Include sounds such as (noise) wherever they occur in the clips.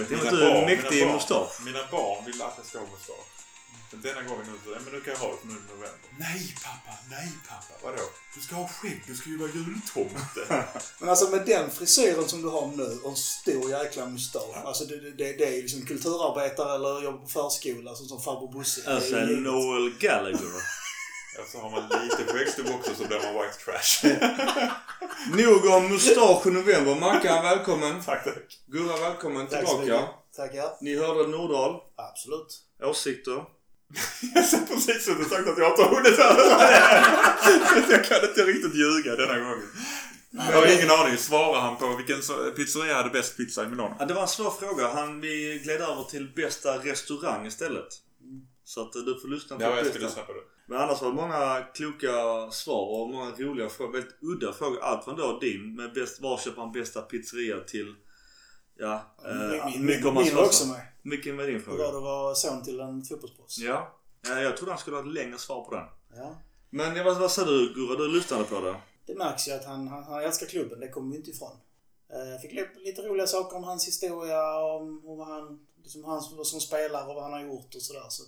Inte Mina du är barn, mäktig i mina barn. mustasch. Mina barn vill att jag ska ha mustasch. Men denna gången nu så, ja, men nu kan jag ha det för nu i november. Nej pappa, nej pappa. Vadå? Du ska ha skägg, du ska ju vara jultomte. (laughs) Men alltså med den frisyren som du har nu och en stor jäkla mustasch. Alltså det, det, det, är liksom kulturarbetare eller jobbar på förskola alltså, som farbror Bosse. Det är Alltså en. Noel Gallagher. ja, (laughs) så har man lite skäggstubb också så blir man white trash. (laughs) Nog om mustasch i november. Mackan, välkommen. tack, tack. Gurra, välkommen Tack så tillbaka. mycket. Tackar. Ni hörde Nordahl. Absolut. Åsikter? Jag sa precis ut och sagt att jag inte har hunnit höra det. (laughs) Jag kan inte riktigt ljuga denna gången. Jag har ingen aning. Svarar han på vilken pizzeria hade bäst pizza i Milano? Ja, det var en svår fråga. Han, vi gled över till bästa restaurang istället. Så att du får lyssna på Ja, jag bästa. skulle lyssna på det. Men annars var det många kloka svar och många roliga frågor. Väldigt udda frågor. Allt från då din med bäst, var köper man bästa pizzeria till Ja, eh, Min, mycket om man min också med. Mycket med din Hur fråga. var att vara son till en fotbollsproffs? Ja. ja, jag trodde han skulle ha ett längre svar på den. Ja. Men vad, vad sa du Gurra? Du lyssnade på det? Det märks ju att han, han, han älskar klubben, det kommer vi inte ifrån. Eh, Jag fick lite- roliga saker om hans historia, om, om han, liksom han som- som spelare och vad han har gjort och sådär. Så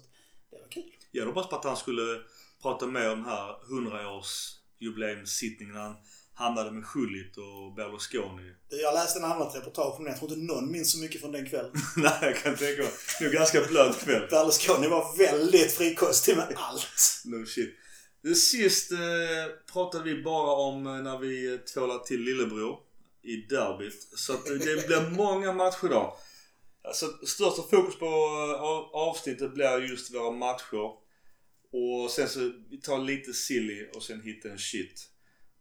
det var kul. Jag hade hoppats på att han skulle prata mer om den här 100-års jubileumssittningen när han hamnade med Schullit och Berlusconi. Jag läste en annat reportage om det. Jag tror inte någon minns så mycket från den kvällen. (laughs) Nej, jag kan tänka mig. Det var ganska blöt kväll. Berlusconi var väldigt frikostig med allt. No shit. Sist eh, pratade vi bara om eh, när vi tvålade till lillebror i derbyt. Så att eh, det blir många matcher då. Alltså, största fokus på eh, av- avsnittet blir just våra matcher. Och sen så vi tar lite silly och sen hitta en shit.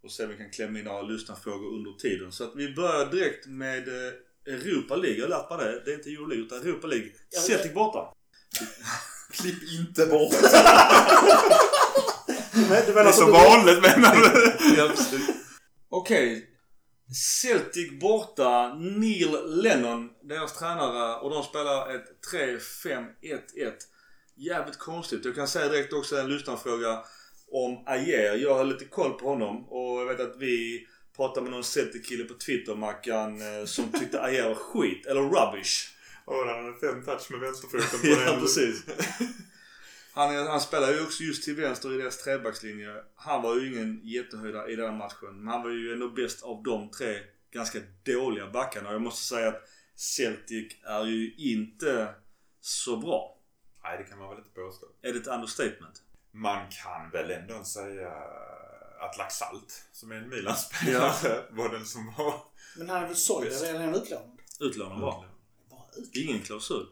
Och sen vi kan klämma in några lyssnarfrågor under tiden. Så att vi börjar direkt med eh, Europa League. Jag har lärt mig det. Det är inte Euro League utan Europa League. Ja, Celtic borta. Klipp inte bort. (laughs) Men det Det är som vanligt menar du? Ja. Okej. Celtic borta. Neil Lennon, deras tränare. Och de spelar ett 3-5-1-1. Jävligt konstigt. Jag kan säga direkt också en lyssnarfråga om Ayer. Jag har lite koll på honom och jag vet att vi pratade med någon Celtic-kille på Twitter, Mackan, eh, som tyckte Ayer var skit. Eller rubbish. Åh, han hade fem touch med vänsterfoten på (laughs) Ja, precis. Han, han spelar ju också just till vänster i deras trebackslinje. Han var ju ingen jättehöjdare i den matchen. Men han var ju ändå bäst av de tre ganska dåliga backarna. Och jag måste säga att Celtic är ju inte så bra. Nej, det kan man väl inte påstå. Är det ett understatement? Man kan väl ändå säga att Laxalt, som är en Milan-spelare, var den som var... Men han är väl såld eller är han utlånad? Utlånad var. Bara. Ingen klausul.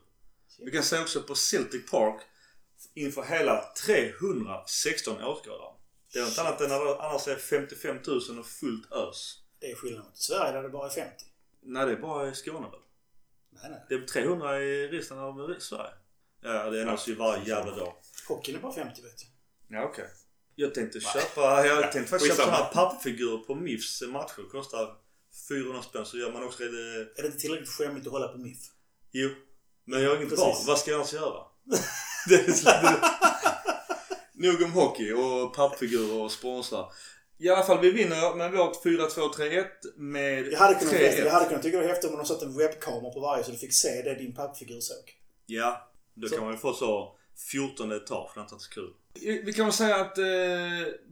Vi kan säga också på Celtic Park inför hela 316 åskådare. Det är något annat än när det annars är 55 000 och fullt ös. Det är skillnad mot Sverige där det bara är 50. Nej, det är bara i Skåne väl? Nej, nej. Det är 300 i resten av Sverige. Ja, det ändras ju varje jävla dag. Hockeyn är bara 50 vet jag. Ja, okej. Jag tänkte köpa, jag tänkte faktiskt köpa sådana pappfigurer på MIFs matcher. Kostar 400 spänn så gör man också det. Är det inte tillräckligt skämmigt att hålla på MIF? Jo. Men jag har inget val. Vad ska jag annars göra? (laughs) Nog om hockey och pappfigurer och sponsrar. I alla fall, vi vinner med vårt 4-2-3-1 med Jag hade kunnat, 3-1. jag hade kunnat tycka det var häftigt om de satt en webbkamera på varje så du fick se det din pappfigur såg. Ja, då Så- kan man ju få så 14 etage. Det är inte så kul. Vi kan väl säga att eh,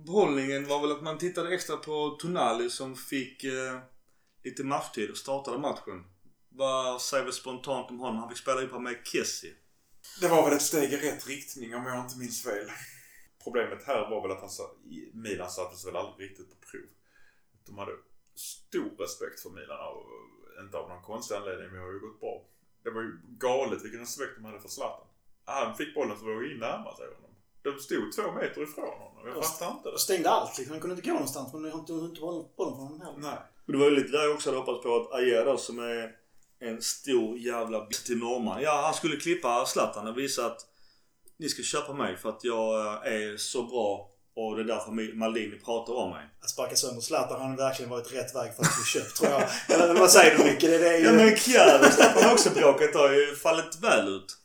behållningen var väl att man tittade extra på Tonali som fick eh, lite matchtid och startade matchen. Vad säger vi spontant om honom? Han fick spela ihop med Kessie. Det var väl ett steg i rätt riktning om jag inte minns fel. Problemet här var väl att han sa, Milan sattes väl aldrig riktigt på prov. De hade stor respekt för Milan och inte av någon konstig anledning, men det har ju gått bra. Det var ju galet vilken respekt de hade för Zlatan. Han fick bollen så vågade in närma sig honom. De stod två meter ifrån honom. Jag fattar inte det. Stängde allt liksom. Han kunde inte gå någonstans men jag har inte, bollen från honom heller. Nej. Och det var ju lite där jag också hade hoppats på att Ajer då som är en stor jävla b- till norrman. Ja, han skulle klippa Zlatan och visa att ni ska köpa mig för att jag eh, är så bra och det är därför Maldini pratar om mig. Att sparka sönder Zlatan har verkligen varit rätt väg för att bli köpt tror jag. (laughs) Eller vad säger du Micke? Det, det är ju... Ja men Staffan har också bråkat har ju fallit väl ut.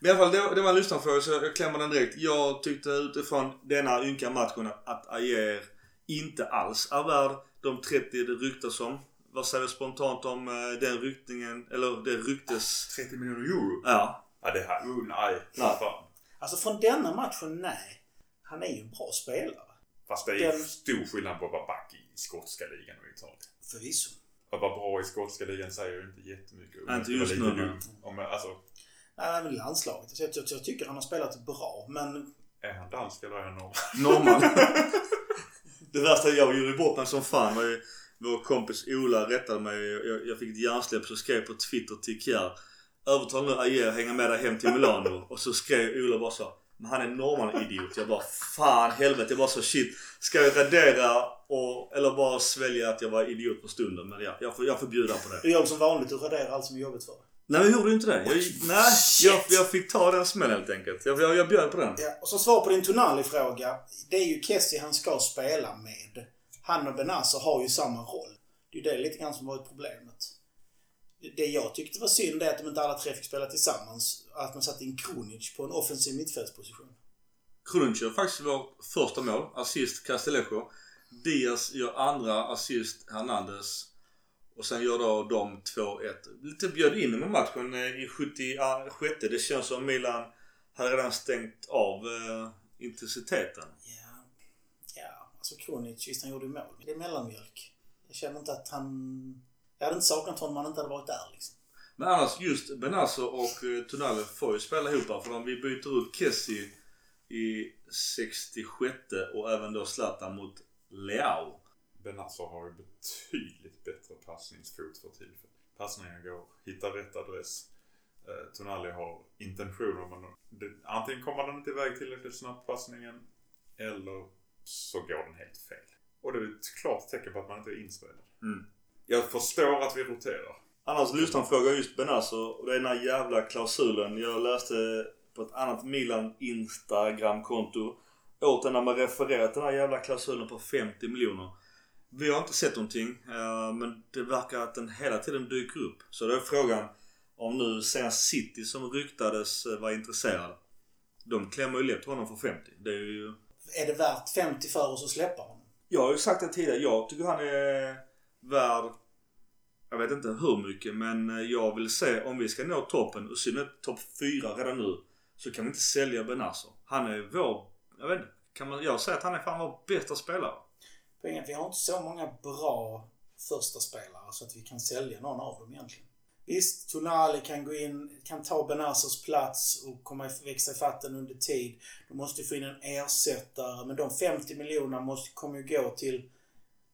Men i alla fall, det, var- det var en lyssnarfråga så jag klämmer den direkt. Jag tyckte utifrån denna ynka matchen att Ajer inte alls är värd de 30 det ryktas om. Vad säger vi spontant om eh, den ryktningen, eller det ryktes... 30 miljoner euro? Ja. Ja det här, oh, nej. Nej. Fan. Alltså från denna matchen, nej. Han är ju en bra spelare. Fast det är Den- stor skillnad på att vara back i skotska ligan och Italien. Förvisso. Att vara bra i skotska ligan säger ju inte jättemycket. Om Inte just nu, dum. Om, jag- alltså, Nej, men landslaget. Alltså, jag, jag, jag tycker han har spelat bra, men är han dansk eller är han norrman? Norrman. (laughs) det värsta jag gjorde bort mig som fan. var ju- Vår kompis Ola rättade mig. Jag, jag fick ett hjärnsläpp så skrev på Twitter till Kjär. Övertala nu Ajer hänga med dig hem till Milano. Och så skrev Ola bara så. Men han är norrman idiot. Jag bara fan helvete. Jag bara så shit. Ska jag radera och, eller bara svälja att jag var idiot på stunden. Men ja, jag får, jag får bjuda på det. du gör som vanligt. Du raderar allt som är jobbigt för dig. Nej men jag gjorde ju inte det. Jag, nej, jag, jag fick ta den smällen helt enkelt. Jag, jag, jag bjöd på den. Ja, och som svar på din Tonali-fråga. Det är ju Kessie han ska spela med. Han och Benazer har ju samma roll. Det är ju det lite grann som varit problemet. Det jag tyckte var synd är att de inte alla tre fick spela tillsammans. Att man satte in Kronic på en offensiv mittfältsposition. Krunic gör faktiskt vårt första mål. Assist Castellejo. Diaz gör andra assist Hernandez. Och sen gör då de 2-1. Lite bjöd in med matchen eh, i 76. Det känns som Milan hade redan stängt av eh, intensiteten. Ja alltså Kronic, visst han gjorde ju mål. Det är mellanmjölk. Jag känner inte att han... Jag hade inte saknat honom om han inte hade varit där liksom. Men annars just Benazer och eh, Tonali får ju spela ihop här. För om vi byter ut Kessie i 66 och även då Zlatan mot Leao. Benazer har ju betydligt bättre passningsfot för tillfället. Passningen går, hittar rätt adress. Eh, Tonali har intentioner men det, antingen kommer den inte iväg tillräckligt snabbt passningen eller så går den helt fel. Och det är ett klart tecken på att man inte är inspelad. Mm. Jag förstår att vi roterar. Annars lyssnarfråga just Benazer och det är den här jävla klausulen. Jag läste på ett annat Milan Instagram-konto åt när man refererat den här jävla klausulen på 50 miljoner. Vi har inte sett någonting eh, men det verkar att den hela tiden dyker upp. Så då är frågan om nu senast City som ryktades eh, var intresserad. De klämmer ju lätt honom för 50. Det är ju... Är det värt 50 för oss att släppa honom? Jag har ju sagt det tidigare. Jag tycker han är värd jag vet inte hur mycket men jag vill se om vi ska nå toppen och synnerhet topp 4 redan nu så kan vi inte sälja Benazer. Han är vår, jag vet inte, kan man, jag säger att han är fan vår bästa spelare. Poängen är att vi har inte så många bra första spelare så att vi kan sälja någon av dem egentligen. Visst, Tonali kan gå in, kan ta Benazers plats och komma växa i fatten under tid. De måste få in en ersättare. Men de 50 miljonerna måste, kommer ju gå till...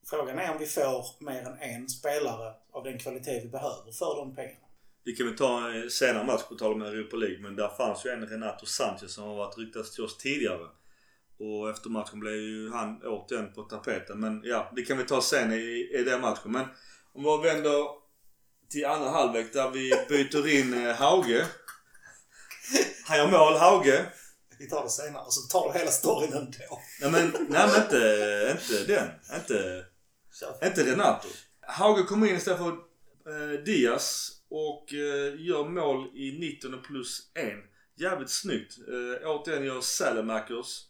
Frågan är om vi får mer än en spelare av den kvalitet vi behöver för de pengarna. Vi kan väl ta en senare match på tal om Europa League men där fanns ju en Renato Sanchez som har varit ryktats till oss tidigare. Och efter matchen blev ju han återigen på tapeten. Men ja, det kan vi ta sen i, i den matchen. Men om vi vänder till andra halvlek där vi byter in eh, Hauge. Han gör mål, Hauge. Vi tar det senare, så tar du hela storyn ändå. Nej men, nej men inte, inte den. Inte, Kör. inte Renato. Hauge kommer in istället för eh, Diaz och eh, gör mål i 19 plus 1. Jävligt snyggt. Eh, återigen gör Salamakers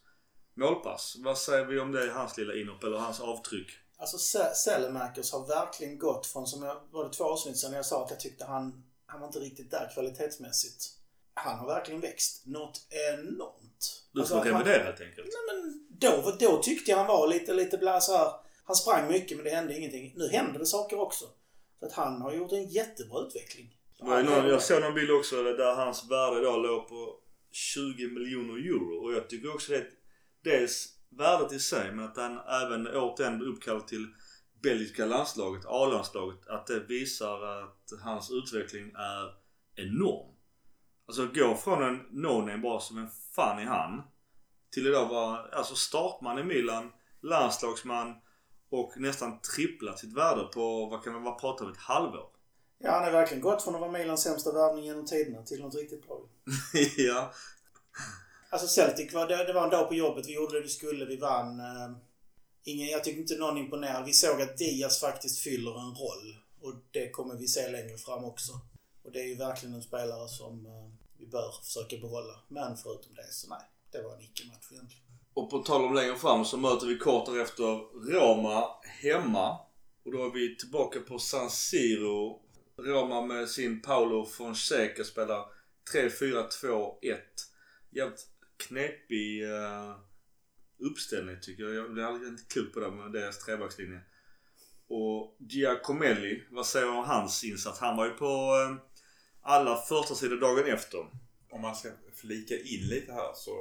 målpass. Vad säger vi om det, hans lilla inhopp eller hans avtryck? Alltså Se- Selemakers har verkligen gått från, som jag, var det två avsnitt sedan jag sa att jag tyckte han, han var inte riktigt där kvalitetsmässigt. Han har verkligen växt något enormt. Du Alltså, får han- revidera helt enkelt. Nej, men då, då tyckte jag han var lite, lite bla så här. Han sprang mycket men det hände ingenting. Nu händer det saker också. Så att han har gjort en jättebra utveckling. Ju någon, jag såg någon bild också där hans värde då låg på 20 miljoner euro. Och jag tycker också det är dels värdet i sig men att han även återigen uppkallad till belgiska landslaget, A-landslaget. Att det visar att hans utveckling är enorm. Alltså gå från en no-name bara som en fan i han. Till idag vara alltså startman i Milan, landslagsman och nästan tripplat sitt värde på, vad kan man prata om, ett halvår. Ja, han har verkligen gått från att vara Milans sämsta värvning genom tiderna till något riktigt bra. (laughs) ja. Alltså Celtic, var, det, det var en dag på jobbet. Vi gjorde det vi skulle. Vi vann. Eh, ingen, jag tycker inte någon imponerade. Vi såg att Diaz faktiskt fyller en roll. Och det kommer vi se längre fram också. Och det är ju verkligen en spelare som eh, vi bör försöka behålla. Men förutom det så nej. Det var en icke-match egentligen. Och på tal om längre fram så möter vi kort därefter Roma hemma. Och då är vi tillbaka på San Siro. Roma med sin Paolo Fonseca spelar 3-4-2-1. Jävligt knepig uh, uppställning tycker jag. Jag blir aldrig inte klok på det med deras trebackslinje. Och Giacomelli, vad säger du om hans insats? Han var ju på uh, alla första sidor dagen efter. Om man ska flika in lite här så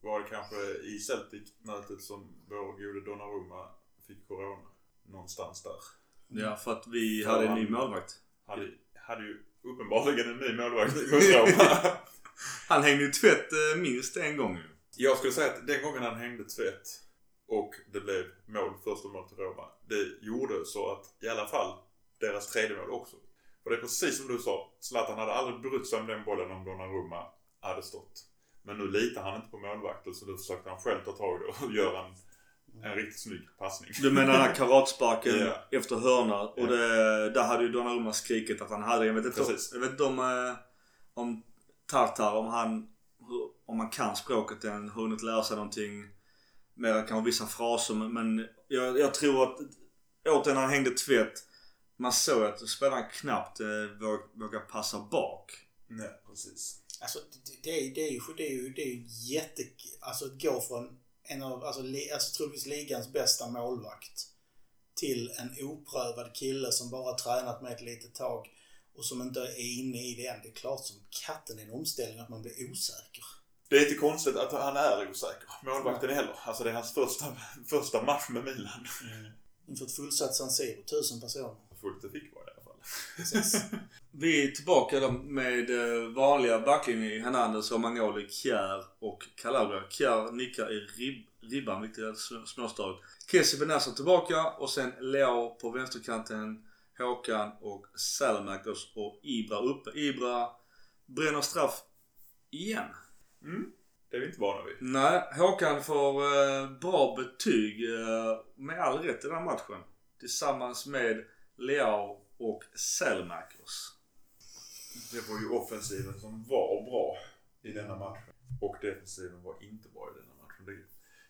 var det kanske i Celtic-mötet som vår gode Donnarumma fick Corona. Någonstans där. Ja, för att vi för hade en ny målvakt. Hade, hade ju uppenbarligen en ny målvakt mot (laughs) Roma. (laughs) han hängde ju tvätt eh, minst en gång. Jag skulle säga att den gången han hängde tvätt och det blev mål, första mål till Roma. Det gjorde så att i alla fall deras tredje mål också. För det är precis som du sa. Zlatan hade aldrig brytt sig om den bollen om Donnarumma hade stått. Men nu litar han inte på målvakten så då försökte han själv ta tag i det och (laughs) göra en, en riktigt snygg passning. Du menar den här (laughs) karatsparken yeah. efter hörna och yeah. det, där hade ju Donnarumma skrikit att han hade. Jag vet inte, om, jag vet inte om, eh, om Tartar, om han, om man kan språket än, hunnit lära sig någonting. Mer kanske vissa fraser men jag, jag tror att återigen när han hängde tvätt. Man såg att spelaren knappt eh, vågade passa bak. Nej, precis. Alltså det, är, det, är ju, det är ju, det är ju jätte... Alltså att gå från en av, alltså, alltså troligtvis ligans bästa målvakt till en oprövad kille som bara tränat med ett litet tag och som inte är inne i det än. Det är klart som katten är en omställning att man blir osäker. Det är inte konstigt att han är osäker. Målvakten heller. Alltså det är hans första, första match med Milan. Mm. Inför ett fullsatt San Siro, tusen personer. Fullt det fick vara (laughs) Vi är tillbaka då med eh, vanliga backlinjen i Hernandez, Romagnoli, Kjär och Calabria. Kjär nickar i rib ribban, vilket är småstörigt. Kessie Benassa tillbaka och sen Leo på vänsterkanten. Håkan och Salamakers och Ibra uppe. Ibra bränner straff igen. Mm. Det är vi inte vana vid. Nej, Håkan får eh, bra betyg eh, med all rätt i den här matchen. Tillsammans med Leao och Selmakers. Det var ju offensiven som var bra i denna matchen. Och defensiven var inte bra i denna matchen.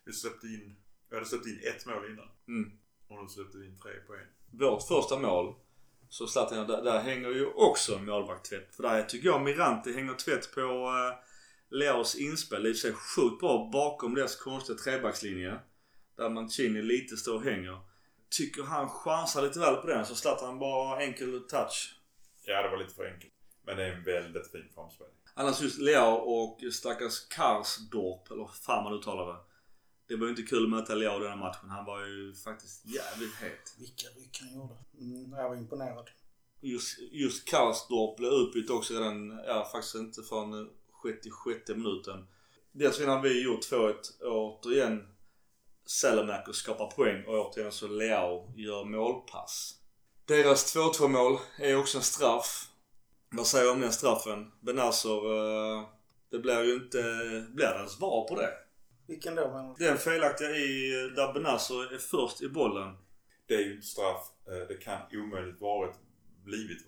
Vi släppte in, vi hade släppt in ett mål innan. Mm. Och nu släppte vi in tre poäng. Vårt första mål, så Zlatan, där, där hänger ju också målvakt tvätt. För där tycker jag Mirante hänger tvätt på uh, Leos inspel. Det är i sig sjukt bra bakom deras konstiga trebackslinje. Där Mancini lite står och hänger tycker han chansar lite väl på den så Zlatan bara enkel touch. Ja, det var lite för enkelt. Men det är en väldigt fin framspelning. Annars just Leao och stackars Karsdorp, eller fan man uttalar det. Det var ju inte kul att möta Leao den här matchen. Han var ju faktiskt jävligt het. Vilka ryck han gjorde. Mm, jag var imponerad. Just, just Karsdorp blev utbytt också redan, ja faktiskt inte förrän 66 minuten. Dessförinnan har vi gjort 2-1 återigen Salamakers skapar poäng och återigen så Leao gör målpass. Deras 2-2 mål är också en straff. Vad säger du om den straffen? Benazor, uh, det blir ju inte... Blir det ens VAR på det? Vilken då menar du? Den felaktiga i där Benazor är först i bollen. Det är ju inte straff. Eh, det kan omöjligt varit blivit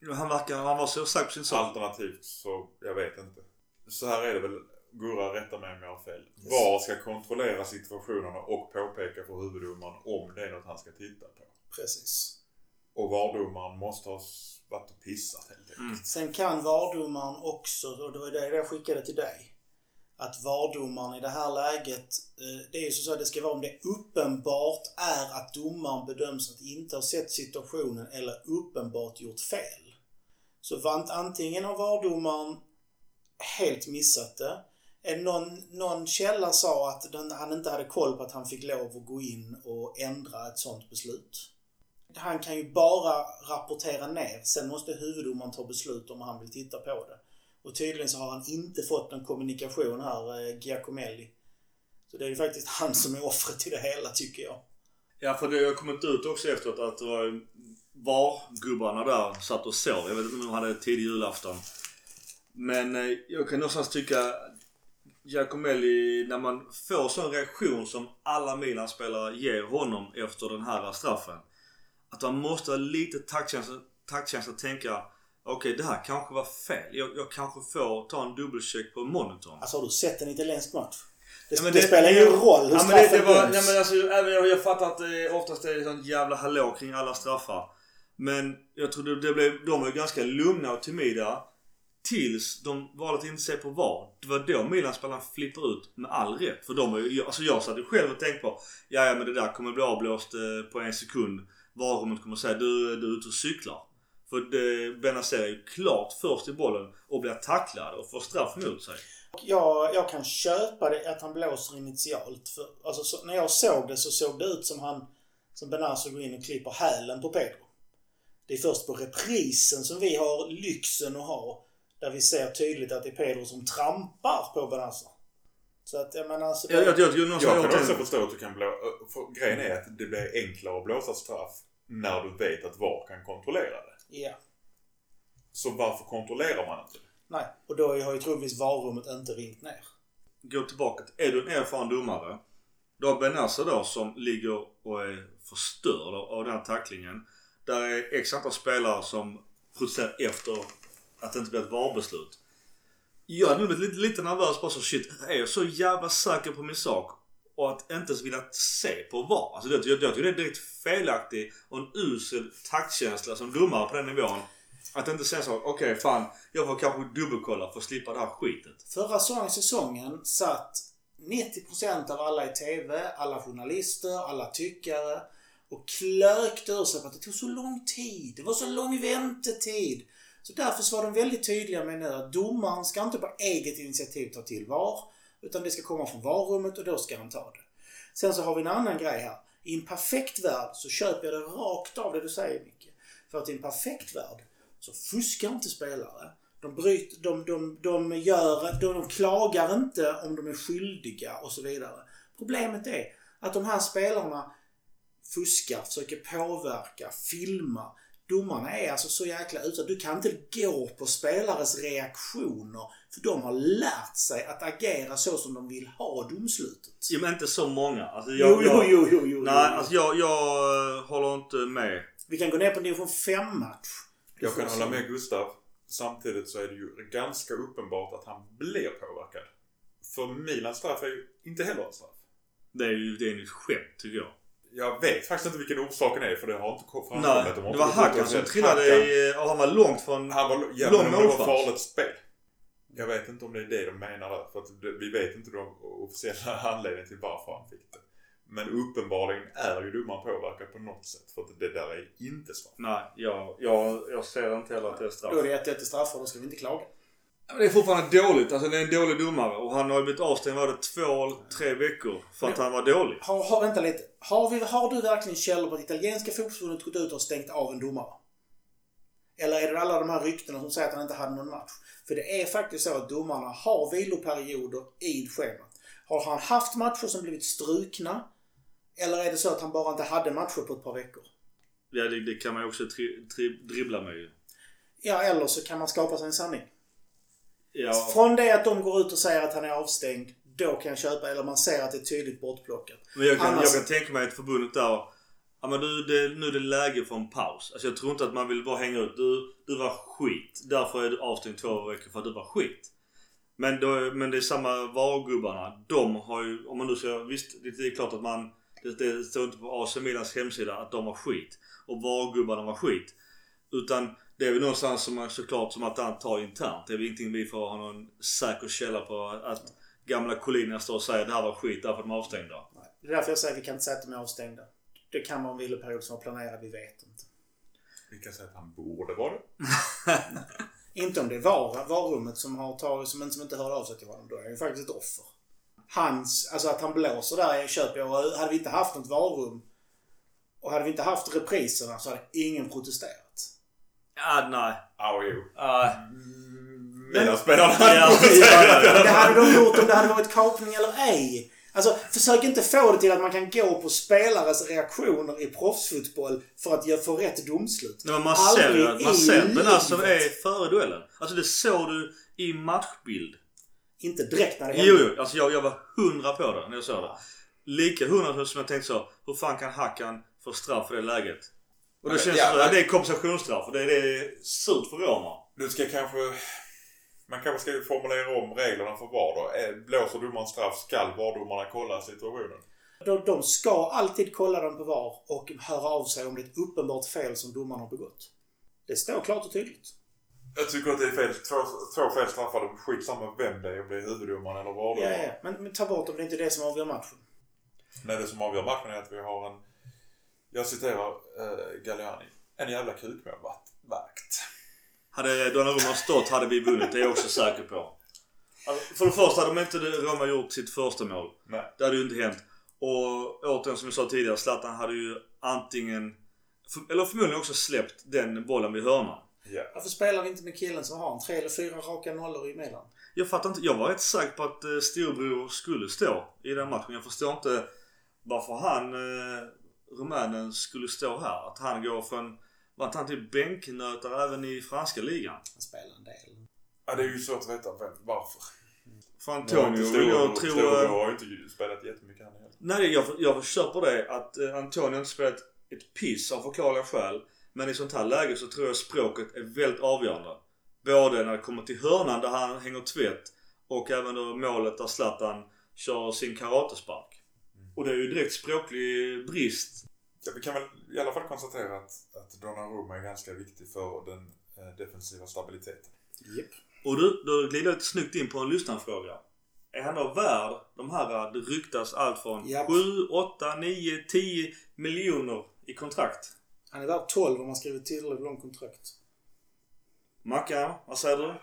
den. Han verkar, han var så säker på sin sak. Alternativt så, jag vet inte. Så här är det väl Gurra rättar mig om jag har fel. Yes. VAR ska kontrollera situationerna och påpeka för huvuddomaren om det är något han ska titta på. Precis. Och VAR-domaren måste ha varit och pissat helt enkelt. Mm. Sen kan VAR-domaren också, och det var det jag skickade till dig. Att VAR-domaren i det här läget, eh, det är ju så att det ska vara om det uppenbart är att domaren bedöms att inte ha sett situationen eller uppenbart gjort fel. Så antingen har VAR-domaren helt missat det någon, någon källa sa att den, han inte hade koll på att han fick lov att gå in och ändra ett sånt beslut. Han kan ju bara rapportera ner. Sen måste huvuddomaren ta beslut om han vill titta på det. Och tydligen så har han inte fått någon kommunikation här, eh, Giacomelli. Så det är ju faktiskt han som är offret i det hela, tycker jag. Ja, för det har kommit ut också efteråt att det var VAR-gubbarna där satt och sov. Jag vet inte om de hade tidig julafton. Men eh, jag kan någonstans tycka Giacomelli, när man får sån reaktion som alla Milan-spelare ger honom efter den här straffen. Att man måste ha lite taktkänsla, taktkänsla och tänka Okej, det här kanske var fel. Jag, jag kanske får ta en dubbelcheck på monitorn. Alltså har du sett en italiensk match? Det, Ja, det, det- spelar ingen roll hur Ja, men det, straffen det var, ja, men alltså, även jag, jag fattar att det oftast är sånt jävla hallå kring alla straffar. Men jag tror det, det blev, de var ganska lugna och timida. Tills de valde att inte se på VAR. Det var då Milan-spelarna flippade ut med all rätt. För de var ju, alltså jag satt ju själv och tänkte på ja, ja men det där kommer bli avblåst eh, på en sekund. VAR-rummet kommer säga du, du är ute och cyklar. För Benazer är ju klart först i bollen och blir tacklad och får straff mot sig. Jag, jag kan köpa det att han blåser initialt. För, alltså, så, när jag såg det så såg det ut som han som Benazer går in och klipper hälen på Pedro. Det är först på reprisen som vi har lyxen att ha. Där vi ser tydligt att det är Pedro som trampar på Benazer. Så att jag menar alltså... Jag, jag, jag, jag, någonstans- Jag kan jag också förstå att du kan blå... För grejen är att det blir enklare att blåsa straff när du vet att VAR kan kontrollera det. Ja. Så varför kontrollerar man inte det? Nej. Och då har ju troligtvis varummet inte ringt ner. gå tillbaka till, är du en erfaren domare. Du har Benassa då som ligger och är förstörd av den här tacklingen. Där är x antal spelare som protesterar efter att det inte blir ett VAR-beslut. Jag är nog lite, lite nervös bara så shit, är jag så jävla säker på min sak? Och att inte ens vilja se på VAR. Alltså det, jag, jag tycker det är direkt felaktigt och en usel taktkänsla som domare på den nivån. Att inte säga så, okej fan, jag får kanske dubbelkolla för att slippa det här skitet. Förra säsongen, säsongen satt 90% av alla i TV, alla journalister, alla tyckare och klökte ur sig på att det tog så lång tid. Det var så lång väntetid. Så därför var de väldigt tydliga med nu att domaren ska inte på eget initiativ ta till VAR. Utan det ska komma från VAR-rummet och då ska han ta det. Sen så har vi en annan grej här. I en perfekt värld så köper jag det rakt av det du säger Micke. För att i en perfekt värld så fuskar inte spelare. De, bryter, de, de, de, gör, de, de klagar inte om de är skyldiga och så vidare. Problemet är att de här spelarna fuskar, försöker påverka, filma. Domarna är alltså så jäkla ute. Du kan inte gå på spelares reaktioner för de har lärt sig att agera så som de vill ha domslutet. Jo men inte så många. Alltså, jag, Jo, jo, jo, jo, jo. Nej, alltså jag, jag eh, håller inte med. Vi kan gå ner på en division 5-match. Jag kan hålla med Gustav. Samtidigt så är det ju ganska uppenbart att han blir påverkad. För Milans straff är ju inte heller ett straff. Det är ju det är ju ett skämt tycker jag. Jag vet faktiskt inte vilken orsaken är för det har inte framkommit. Nej, De har det var och som trillade Hakan. i, och han var långt från... Han var, ja, lång men det var farligt spel. Jag vet inte om det är det de menar där. För att vi vet inte de officiella (laughs) anledningen till varför han fick det. Men uppenbarligen är ju domaren påverkad på något sätt. För att det där är inte straff. Nej, jag, jag, jag ser inte heller att det är straff. Då är det 1-1 i straffar, då ska vi inte klaga. Men Det är fortfarande dåligt. Alltså det är en dålig domare. Och han har ju blivit avstängd, var det två eller tre veckor? För att han var dålig. Har, har, vänta lite. Har, vi, har du verkligen källor på att italienska fotbollsförbundet gått ut och stängt av en domare? Eller är det alla de här ryktena som säger att han inte hade någon match? För det är faktiskt så att domarna har viloperioder i schemat. Har han haft matcher som blivit strukna? Eller är det så att han bara inte hade matcher på ett par veckor? Ja, det, det kan man ju också tri, tri, dribbla med ju. Ja, eller så kan man skapa sig en sanning. Ja, Från det att de går ut och säger att han är avstängd, då kan jag köpa. Eller man ser att det är tydligt bortplockat. men jag kan, Annars- jag kan tänka mig att förbundet där... Ja men du, det, nu är det läge för en paus. Alltså jag tror inte att man vill bara hänga ut. Du, du var skit. Därför är du avstängd två veckor för att du var skit. Men, då, men det är samma varugubbarna. De har ju, om man nu ska, visst det är klart att man, det, det står inte på AC Milans hemsida att de var skit. Och varugubbarna var skit. Utan det är väl någonstans som man såklart som att han tar internt. Det är väl ingenting vi får ha någon säker källa på att gamla kollegorna står och säger det här var skit därför att de är avstängda. Det är därför jag säger att vi kan inte säga att de är avstängda. Det kan vara en viloperiod som var planerad, vi vet inte. Vi kan säga att han borde vara det. (laughs) Inte om det var varummet som har tagit, som, som inte hörde av sig till honom. Då är han ju faktiskt ett offer. Hans, alltså att han blåser där köper jag. Och Hade vi inte haft något varum och hade vi inte haft repriserna så hade ingen protesterat. Ja, nej. Ja, jo. Uh, hade protesterat. ja, Det hade de gjort om det hade varit kapning eller ej. Alltså, försök inte få det till att man kan gå på spelares reaktioner i proffsfotboll för att få rätt domslut. Nej, men man ser man ser att Benazzo livet. är före duellen. Alltså det såg du i matchbild. Inte direkt när det händer. Jo, jo. Alltså jag, jag var hundra på det när jag såg det. Lika hundra som jag tänkte så. Hur fan kan Hackan få straff för det läget? Och det Men, känns ja, som men- att det är kompensationsstraff det, det är surt för romer. Du ska kanske... Man kanske ska formulera om reglerna för VAR då. Eh, Blåser domaren straff skall VAR-domarna kolla situationen. De, de ska alltid kolla dem på VAR och höra av sig om det är ett uppenbart fel som domaren har begått. Det står klart och tydligt. Jag tycker att det är fel. Två, två fel straffade. Skitsamma vem det är. Om det är huvuddomaren eller Ja, VAR-domaren. ja. Men, men ta bort dem, det är inte det som avgör matchen. Nej, det som avgör matchen är att vi har en... Jag citerar eh, Galliani. En jävla kukmålvakt. Hade Donnarumma stått hade vi vunnit, det är jag också säker på. Alltså, för det första hade de inte Roma gjort sitt första mål. Nej. Det hade ju inte hänt. Och återigen som jag sa tidigare, Zlatan hade ju antingen, eller förmodligen också släppt den bollen vid hörnan. Ja. Varför spelar vi inte med killen som har en tre eller fyra raka nollor i Milan? Jag fattar inte, jag var rätt säker på att eh, storebror skulle stå i den matchen. Jag förstår inte varför han, eh, rumänen, skulle stå här. Att han går från, var inte han typ bänknötare även i franska ligan? Han spelar en del. ja, det är ju svårt att veta vem, varför. För Antonio vill jag tro... Eh, har ju inte spelat jättemycket han heller. Nej, jag, jag köper det att eh, Antonio inte spelat ett piss av förklarliga skäl. Men i sånt här läge så tror jag språket är väldigt avgörande. Både när det kommer till hörnan där han hänger tvätt och även då målet där Zlatan kör sin karatespark. Och det är ju direkt språklig brist. Ja, vi kan väl i alla fall konstatera att, att Donnarumma är ganska viktig för den eh, defensiva stabiliteten. Japp. Och du, då glider jag lite snyggt in på en lyssnarfråga. Är han då värd de här, det ryktas allt från Japp. 7, 8, 9, 10 miljoner i kontrakt? Han är värd 12 om man skriver tillräckligt långt kontrakt. Mackan, vad säger du?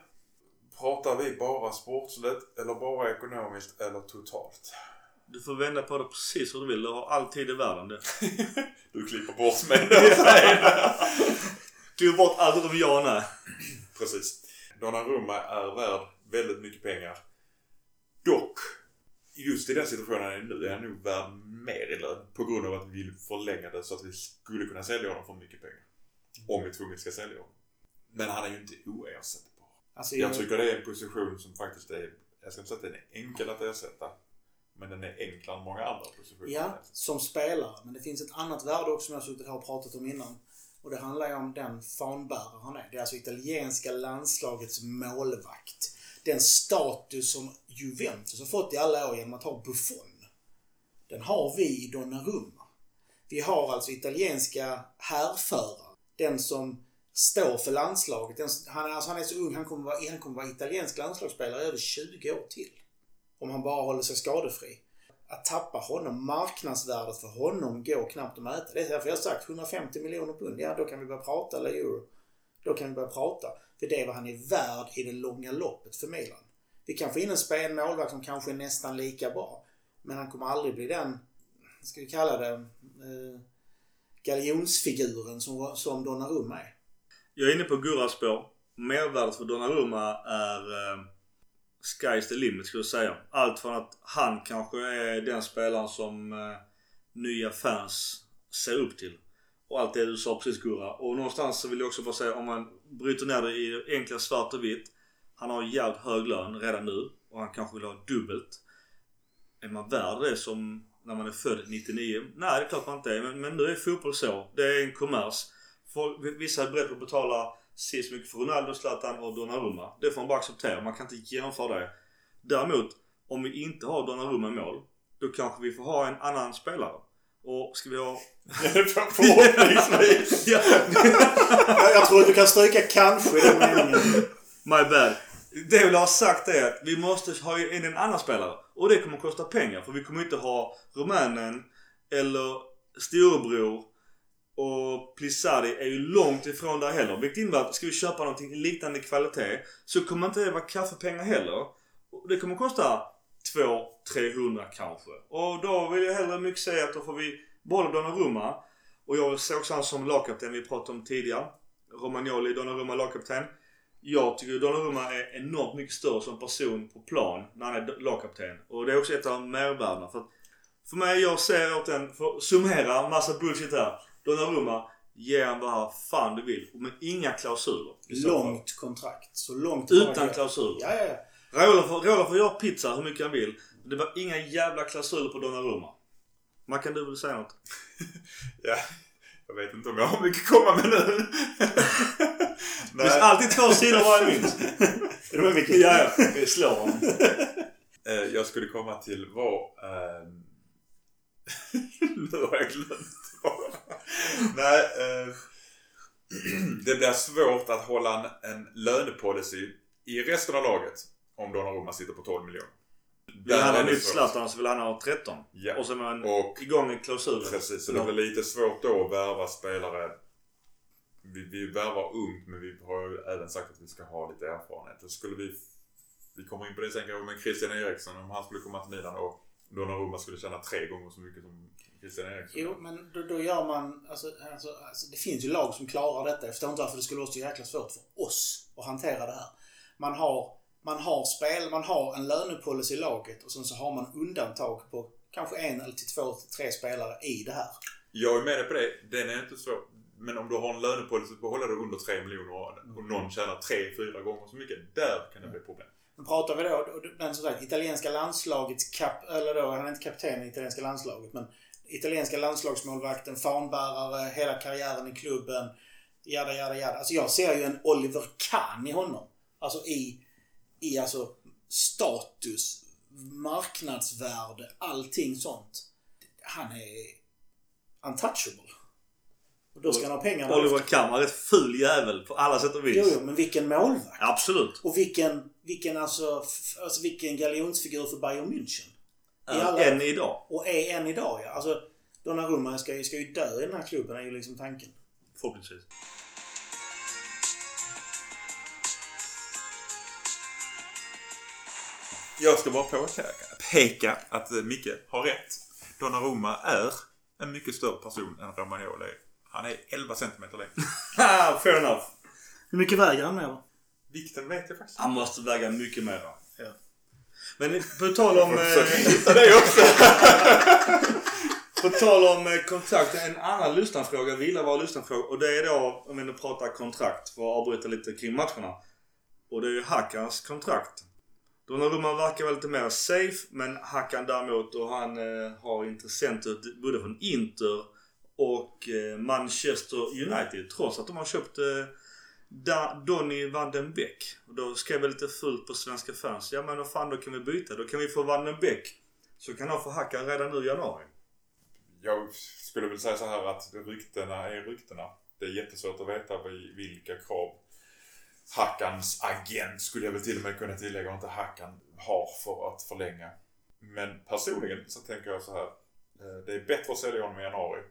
Pratar vi bara sportsligt eller bara ekonomiskt eller totalt? Du får vända på det precis hur du vill. Du har all tid i världen. Det. (laughs) Du klipper bort mig när jag säger det. Tog bort allt utom ja och nej. Precis. Donnarumma är värd väldigt mycket pengar. Dock, just i den situationen han är nu är han nog värd mer i lön. På grund av att vi vill förlänga det så att vi skulle kunna sälja honom för mycket pengar. Om vi tvunget ska sälja honom. Men han är ju inte oersättbar. Alltså, Jag tycker det är en position som faktiskt är, jag ska inte säga att den är enkel att ersätta. Men den är enklare än många andra positioner. Ja, som spelare. Men det finns ett annat värde också som jag har suttit här och pratat om innan. Och det handlar ju om den fanbärare han är. Det är alltså italienska landslagets målvakt. Den status som Juventus har fått i alla år genom att ha Buffon. Den har vi i Donnarumma. Vi har alltså italienska härförare. Den som står för landslaget. Den, han, är- alltså han är så ung, han kommer, vara, han kommer vara italiensk landslagsspelare i över 20 år till. Om han bara håller sig skadefri. Att tappa honom, marknadsvärdet för honom går knappt att mäta. Det är därför jag har sagt 150 miljoner pund. Ja, då kan vi börja prata, eller euro. Då kan vi börja prata. För det är vad han är värd i det långa loppet för Milan. Vi kan få in en spelmålvakt som kanske är nästan lika bra. Men han kommer aldrig bli den, vad ska vi kalla det, eh, galjonsfiguren som, som Donnarumma är. Jag är inne på Gurras spår. Mervärdet för Donnarumma är eh, sky's the limit skulle jag säga. Allt från att han kanske är den spelaren som eh, nya fans ser upp till. Och allt det du sa precis Gurra. Och någonstans så vill jag också bara säga om man bryter ner det i det enkla svart och vitt. Han har jävligt hög lön redan nu och han kanske vill ha dubbelt. Är man värd det som när man är född 99? Nej det är klart man inte är. Men, men nu är fotboll så. Det är en kommers. För, vissa är beredda att betala så mycket för Ronaldo, Zlatan och Donnarumma. Det får man bara acceptera. Man kan inte jämföra det. Däremot, om vi inte har Donnarumma i mål. Då kanske vi får ha en annan spelare. Och ska vi ha... (laughs) Förhoppningsvis. (laughs) ja, (laughs) Jag, tror att du kan stryka kanske i den meningen. my bad. Det jag vill ha sagt är att vi måste ha in en annan spelare. Och det kommer att kosta pengar. För vi kommer inte ha rumänen eller storebror och Plissari är ju långt ifrån där heller. Vilket innebär att ska vi köpa någonting i liknande kvalitet så kommer inte det vara kaffepengar heller. Och Det kommer kosta 200-300 kanske. Och då vill jag hellre mycket säga att då får vi behålla Donnarumma. Och jag ser också han som lagkapten vi pratade om tidigare. Romagnoli, Donnarumma lagkapten. Jag tycker Donnarumma är enormt mycket större som person på plan när han är lagkapten. Och det är också ett av mervärdena. För, att för mig, jag ser åt den, för att summera massa bullshit här. Donnarumma, ge han vad fan du vill. Men inga klausuler. Långt kontrakt. Så långt Utan klausuler. Ja, ja, ja. Roland får, får göra pizza hur mycket han vill. Det var inga jävla klausuler på Donnarumma. Man kan du väl säga något? (laughs) Ja, jag vet inte om jag har mycket att komma med nu. (laughs) Det finns alltid två sidor varje mynt. Är du med Micke? Ja, ja. Vi slår honom. (laughs) Eh, jag skulle komma till var... Eh, nu har jag glömt. (laughs) Nej. Eh, (clears throat) det blir svårt att hålla en, en lönepolicy i resten av laget om Donnarumma sitter på 12 miljoner. Vill han ha nytt. Zlatan så vill han ha 13. Ja. Och så är man Och igång en klausul. Precis, så det blir lite svårt då att värva spelare. Vi, vi värvar ungt men vi har ju även sagt att vi ska ha lite erfarenhet. Då skulle vi, vi kommer in på det sen kanske med Christian Eriksson om han skulle komma till Milan och Donnarumma skulle tjäna tre gånger så mycket som Christian Eriksson. Jo, men då, då gör man... Alltså, alltså, alltså, det finns ju lag som klarar detta. Jag förstår inte varför det skulle vara så jäkla svårt för oss att hantera det här. Man har, man har spel, man har en lönepolicy i laget och sen så har man undantag på kanske en eller till två till tre spelare i det här. Jag är med dig på det. Den är inte svår. Men om du har en lönepolicy på att hålla det under 3 miljoner och någon tjänar 3-4 gånger så mycket. Där kan det bli problem. Men pratar vi då, den som sagt, italienska landslagets kap, eller då, han är inte kapten i italienska landslaget, men italienska landslagsmålvakten, fanbärare, hela karriären i klubben, jada, jada, jada. Alltså jag ser ju en Oliver Kahn i honom. Alltså i, i alltså status, marknadsvärde, allting sånt. Han är untouchable. Och då ska han ha pengarna. Oliver Kahn var rätt ful jävel på alla sätt och vis. Jo, jo, men vilken målvakt. Absolut. Och vilken, vilken alltså, alltså vilken galjonsfigur för Bayern München. I alla- Än idag. Och är än idag ja. Alltså Donnarumma ska, ju- ska ju dö i den här klubben är ju liksom tanken. Förhoppningsvis. Jag ska bara påpeka peka att Micke har rätt. Donnarumma är en mycket större person än Romagnoli. Han är 11 centimeter längre. (laughs) Fair enough. Hur mycket väger han med Vikten vet jag faktiskt Han måste väga mycket mer. Ja. Men på tal om... eh. (laughs) På tal om eh, kontrakt. En annan lyssnarfråga. Vi gillar våra lyssnarfrågor. Och det är då, om vi nu pratar kontrakt. För att avbryta lite kring matcherna. Och det är ju Hackans kontrakt. Donnarumma verkar väl lite mer safe. Men Hackan däremot och han eh, har intressenter både från Inter och eh, Manchester United. Trots att de har köpt eh, da, Donny van den Beek. Och då skrev jag lite fult på svenska fans. Ja men vad fan då kan vi byta. Då kan vi få van den Beek. Så kan han få Hackan redan nu i januari. Jag skulle väl säga så här att ryktena är ryktena. Det är jättesvårt att veta vilka krav Hackans agent, skulle jag väl till och med kunna tillägga, och inte Hackan har för att förlänga. Men personligen så tänker jag så här. Eh, det är bättre att sälja honom i januari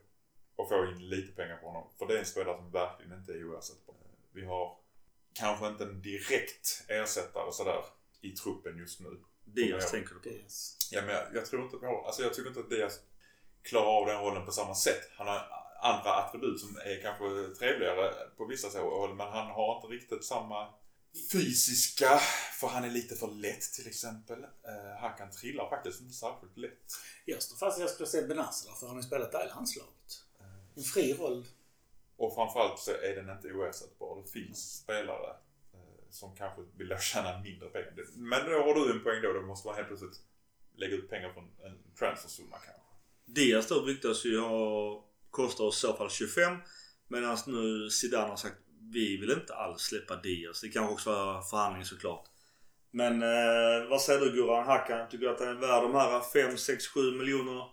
och få in lite pengar på honom. För det är en spelare som verkligen inte är oersättbar. Vi har kanske inte en direkt ersättare sådär i truppen just nu. Diaz tänker du på. Ja, men jag, jag tror inte på... Alltså jag tycker inte att Diaz klarar av den rollen på samma sätt. Han har andra attribut som är kanske trevligare på vissa håll, men han har inte riktigt samma fysiska, för han är lite för lätt till exempel. Uh, han kan trilla faktiskt inte särskilt lätt. Jag står fast jag skulle säga Benazza för han har ju spelat där i landslaget. En fri roll. Och framförallt så är den inte oersättbar. Det finns spelare eh, som kanske vill (laughs) tjäna mindre pengar. Men då har du en poäng då. Då måste man helt plötsligt lägga ut pengar från en transfersumma kanske. Diaz då ryktas ju ha kostar oss i så fall 25. Medan nu Zidane har sagt vi vill inte alls släppa Diaz. Det kanske också var förhandling såklart. Men eh, vad säger du Guran Hackan? Tycker du att han är värd de här 5, 6, 7 miljonerna?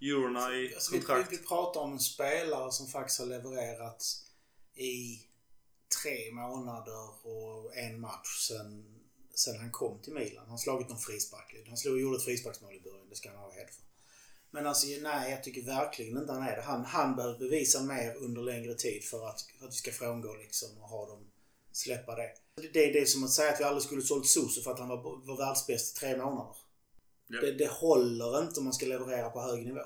Eurona i Alltså, kontrakt? vi, vi pratar om en spelare som faktiskt har levererat i tre månader och en match sen, sen han kom till Milan. Han har slagit någon frispark. Han slog, gjorde ett frisparksmål i början. Det ska han ha hed för. Men alltså nej, jag tycker verkligen inte han är det. Han, han behöver bevisa mer under längre tid för att, för att vi ska frångå liksom och ha dem släppa det. Det, det är som att säga att vi aldrig skulle sålt Soso för att han var, var världsbäst i tre månader. Ja. Det, det håller inte om man ska leverera på hög nivå.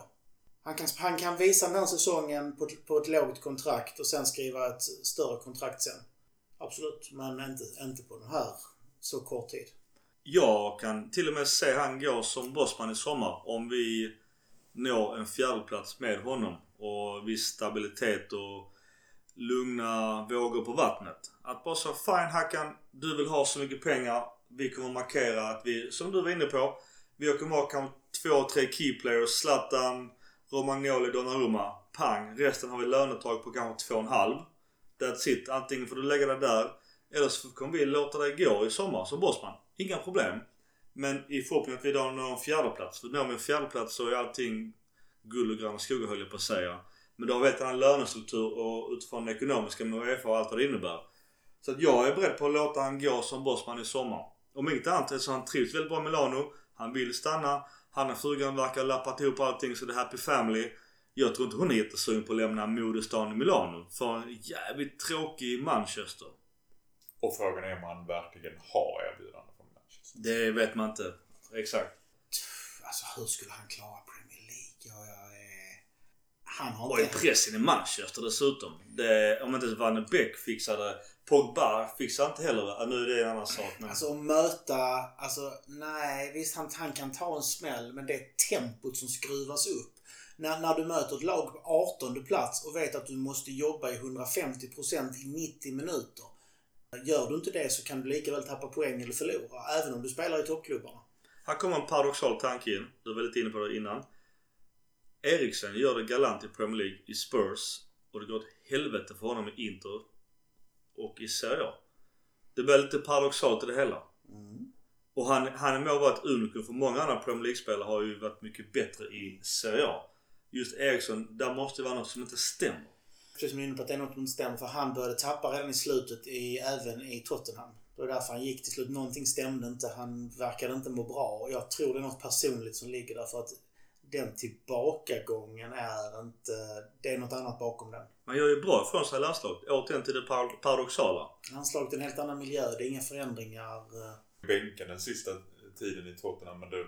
Han kan, han kan visa den här säsongen på, på ett lågt kontrakt och sen skriva ett större kontrakt sen. Absolut, men inte, inte på den här så kort tid. Jag kan till och med se han gå som bossman i sommar om vi når en fjärdeplats med honom och viss stabilitet och lugna vågor på vattnet. Att bara så fine Hackan, du vill ha så mycket pengar. Vi kommer markera att vi, som du var inne på, vi kommer ha kanske två, tre keyplayers. Zlatan, Romagnoli, Donnarumma. Pang! Resten har vi lönetag på kanske två och en halv. That's it. Antingen får du lägga det där Eller så kommer vi låta dig gå i sommar som bossman. Inga problem. Men i förhoppning att vi då når en fjärdeplats. För når vi en fjärdeplats så är allting guld och gröna skogar höll jag på att säga. Men då har vi en annan lönestruktur och utifrån det ekonomiska med Uefa och allt vad det innebär. Så att jag är beredd på att låta han gå som bossman i sommar. Om inget annat så han trivs väldigt bra i Milano. Han vill stanna. Han och frugan verkar ha lappat ihop allting så det är happy family. Jag tror inte hon är jättesugen på att lämna modestaden i Milano för en jävligt tråkig Manchester. Och frågan är om han verkligen har erbjudande från Manchester. Det vet man inte. Exakt. Alltså hur skulle han klara Premier League? Ja, jag är... Han har Och i inte... pressen i Manchester dessutom. Det, om inte Van de Beek fixade Pogba fixar inte heller Nu är det en annan sak. Men... Alltså att möta... Alltså nej, visst han, han kan ta en smäll men det är tempot som skruvas upp. När, när du möter ett lag på 18 plats och vet att du måste jobba i 150% i 90 minuter. Gör du inte det så kan du lika väl tappa poäng eller förlora. Även om du spelar i toppklubbarna. Här kommer en paradoxal tanke in. Du var lite inne på det innan. Eriksen gör det galant i Premier League i Spurs och det går åt helvete för honom i Inter och i Serie. Det blir lite paradoxalt i det hela. Och han, han må vara ett unikum för många andra Premier League-spelare har ju varit mycket bättre i Serie A. Just Eriksson, där måste det vara något som inte stämmer. Precis som du är inne på att det är något som inte stämmer för han började tappa redan i slutet i, även i Tottenham. Det var därför han gick till slut. Någonting stämde inte. Han verkade inte må bra. Och jag tror det är något personligt som ligger där för att den tillbakagången är inte... Det är något annat bakom den. Man gör ju bra från sig i landslaget. Återigen till det par- paradoxala. Landslaget är en helt annan miljö. Det är inga förändringar. eh, Bänken den sista tiden i Tottenham men då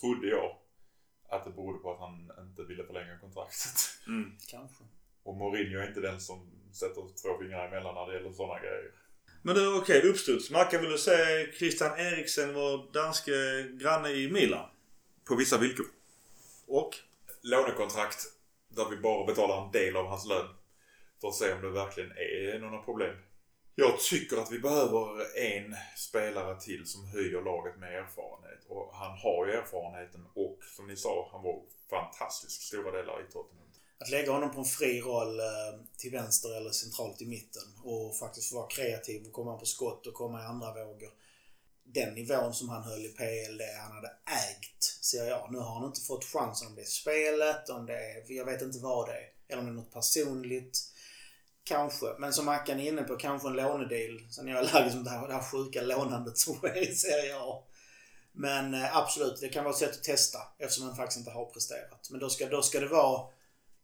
trodde jag att det berodde på att han inte ville förlänga kontraktet. Mm. Kanske. Och Mourinho är inte den som sätter två fingrar emellan när det gäller sådana grejer. Men du, okej. uppstuds. Mackan, vill du säga Christian Eriksen, vår danske granne i Milan? På vissa villkor. Och? Lånekontrakt där vi bara betalar en del av hans lön. För att se om det verkligen är några problem. Jag tycker att vi behöver en spelare till som höjer laget med erfarenhet. Och han har ju erfarenheten och som ni sa, han var fantastisk stora delar i Tottenham. Att lägga honom på en fri roll eh, till vänster eller centralt i mitten och faktiskt vara kreativ och komma på skott och komma i andra vågor. Den nivån som han höll i PL, det han hade ägt, ser jag. Nu har han inte fått chansen om det är spelet, om det är... Jag vet inte vad det är. Eller om det är något personligt. Kanske. Men som Mackan är inne på, kanske en lånedeal. Sen är jag allergisk mot det här, det här sjuka lånandet som sker i Serie A. Men eh, absolut, det kan vara ett sätt att testa eftersom han faktiskt inte har presterat. Men då ska, då ska det vara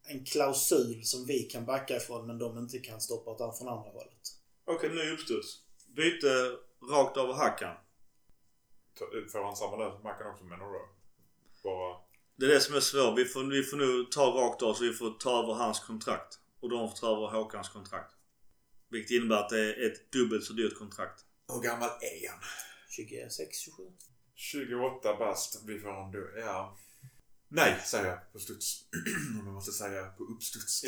en klausul som vi kan backa ifrån men de inte kan stoppa utan från andra hållet. Okej, ny uppstuds. Byte rakt över hackan. Får han samma lön som Mackan också menar du? Bara... Det är det som är svårt. Vi får, vi får nu ta rakt av så vi får ta över hans kontrakt. Och de får ta över Håkans kontrakt. Vilket innebär att det är ett dubbelt så dyrt kontrakt. Hur gammal är han? 26, 27? 28 bast. Vi får en då... Ja. Nej, säger jag på studs. (clears throat) Om jag måste säga på uppstuds.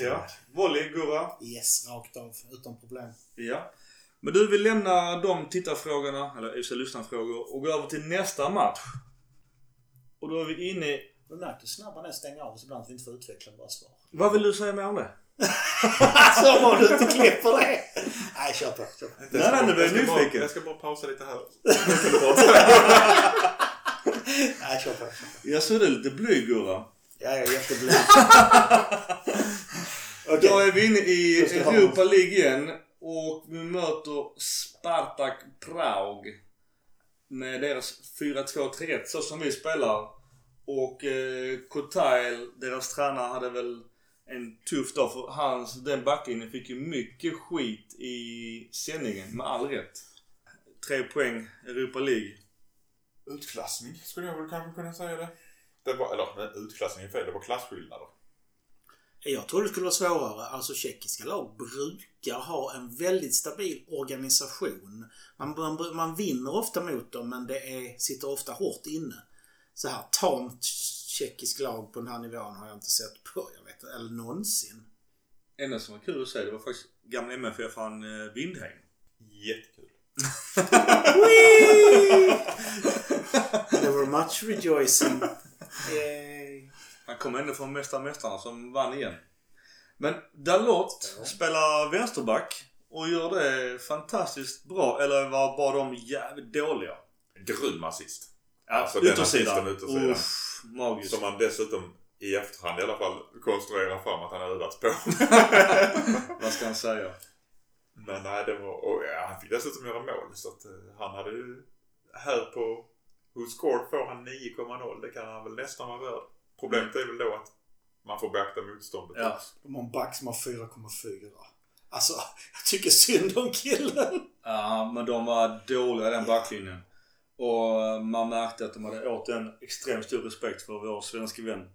Volley, Gurra. Yes, rakt av. Utan problem. Ja. Men du vill lämna de tittarfrågorna, eller i och lyssnarfrågor, och gå över till nästa match. Och då är vi inne i... Du märker hur snabb han är att stänga av oss ibland så vi inte får utveckla våra svar. Vad vill du säga mer om det? (laughs) Så var du inte klipper det! Nej, kör på. Kör på. Nej, nej, nu blir jag ska bara- nyfiken. Jag ska bara pausa lite här. (laughs) Nej, kör på. Jag såg det lite blyg, Gurra. Ja, jag är jätteblyg. (laughs) Då Okej. är vi inne i Då Europa League igen. Och vi möter Spartak Prag. Med deras 4-2-3-1 så som vi spelar. Och eh, Kotail, deras tränare, hade väl en tuff dag för hans, den backlinjen fick ju mycket skit i sändningen med all rätt. Tre poäng Europa League. Utklassning skulle jag väl kanske kunna säga det. det var, eller utklassning är fel, det var klasskillnader. Jag tror det skulle vara svårare. Alltså tjeckiska lag brukar ha en väldigt stabil organisation. Man, man, man vinner ofta mot dem men det är, sitter ofta hårt inne. Så här tamt tjeckisk lag på den här nivån har jag inte sett på, jag vet eller någonsin. enda som var kul att se det var faktiskt gamla MFF han eh, Windheim. Jättekul. (laughs) There were much rejoicing. Yay. Han kom ändå från Mästare Mästarna som vann igen. Men Dalot spelar vänsterback och gör det fantastiskt bra. Eller var bara de jävligt dåliga? Grym assist. Ja, Alltså, yttersidan. Uff, magiskt. Som man dessutom i efterhand i alla fall konstruerar fram att han har övats på. (laughs) Vad ska han säga? Men nej, det var... Och ja, han fick dessutom göra mål. Så att eh, han hade ju... Här på... Who scored får han 9,0. Det kan han väl nästan vara värd. Problemet är väl då att man får beakta motståndet Ja. också. De har en back som har 4,4. Alltså, jag tycker synd om killen. Ja, men de var dåliga den backlinjen. Och man märkte att de hade återigen extremt stor respekt för vår svenska vän.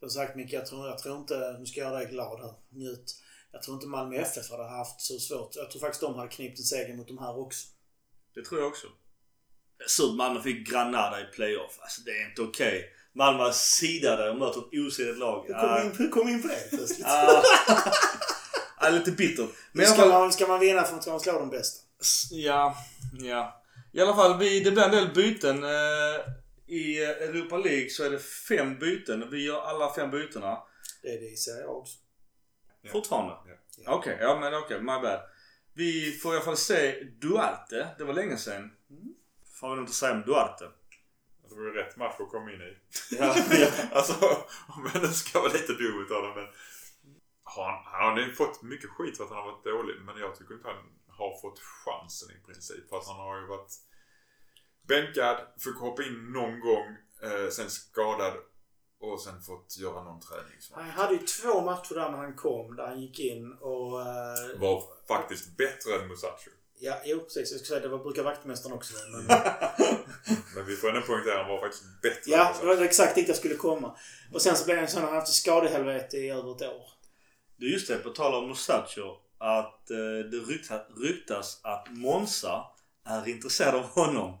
Som sagt Micke, jag tror, jag tror inte, nu ska jag göra dig glad här, njut. Jag tror inte Malmö FF hade haft så svårt. Jag tror faktiskt de hade knipt en seger mot de här också. Det tror jag också. Surt Malmö fick Granada i playoff. Alltså det är inte okej. Malmö var sidade och möter ett osidigt lag. Hur kom, vi in, hur kom in på det (laughs) plötsligt? Ah. Ah, lite bittert. Men ska, fall, man, ska man vinna för att man slå de bästa? ja, ja. I alla fall, vi, det blir en del byten. Eh, I Europa League så är det fem byten. Vi gör alla fem bytena. Det är det i Serie A också. Ja. Fortfarande? Ja. Okej, ja men okej, my bad. Vi får i alla fall se Duarte. Det var länge sedan. Mm. Får vi nog inte säga om Duarte. Det var ju rätt match att komma in i. (laughs) Ja, ja. alltså, om jag nu ska vara lite dum utav det men... Han, han har ju fått mycket skit för att han har varit dålig men jag tycker inte han har fått chansen i princip. För att han har ju varit bänkad, fick hoppa in någon gång, eh, sen skadad och sen fått göra någon träning. Han hade ju två matcher där när han kom, där han gick in och... eh, Var faktiskt bättre än Musacho. Ja, jo precis. Jag skulle säga det var brukar vaktmästaren också vara, men... (laughs) Men vi får ändå poängtera att han var faktiskt bättre Ja, Musacho. det var exakt dit jag skulle komma. Och sen så blev det så att han haft skadehelvete i över ett år. Det är just det, på tal om Mustacho. Att eh, det ryktas, ryktas att Monza är intresserad av honom.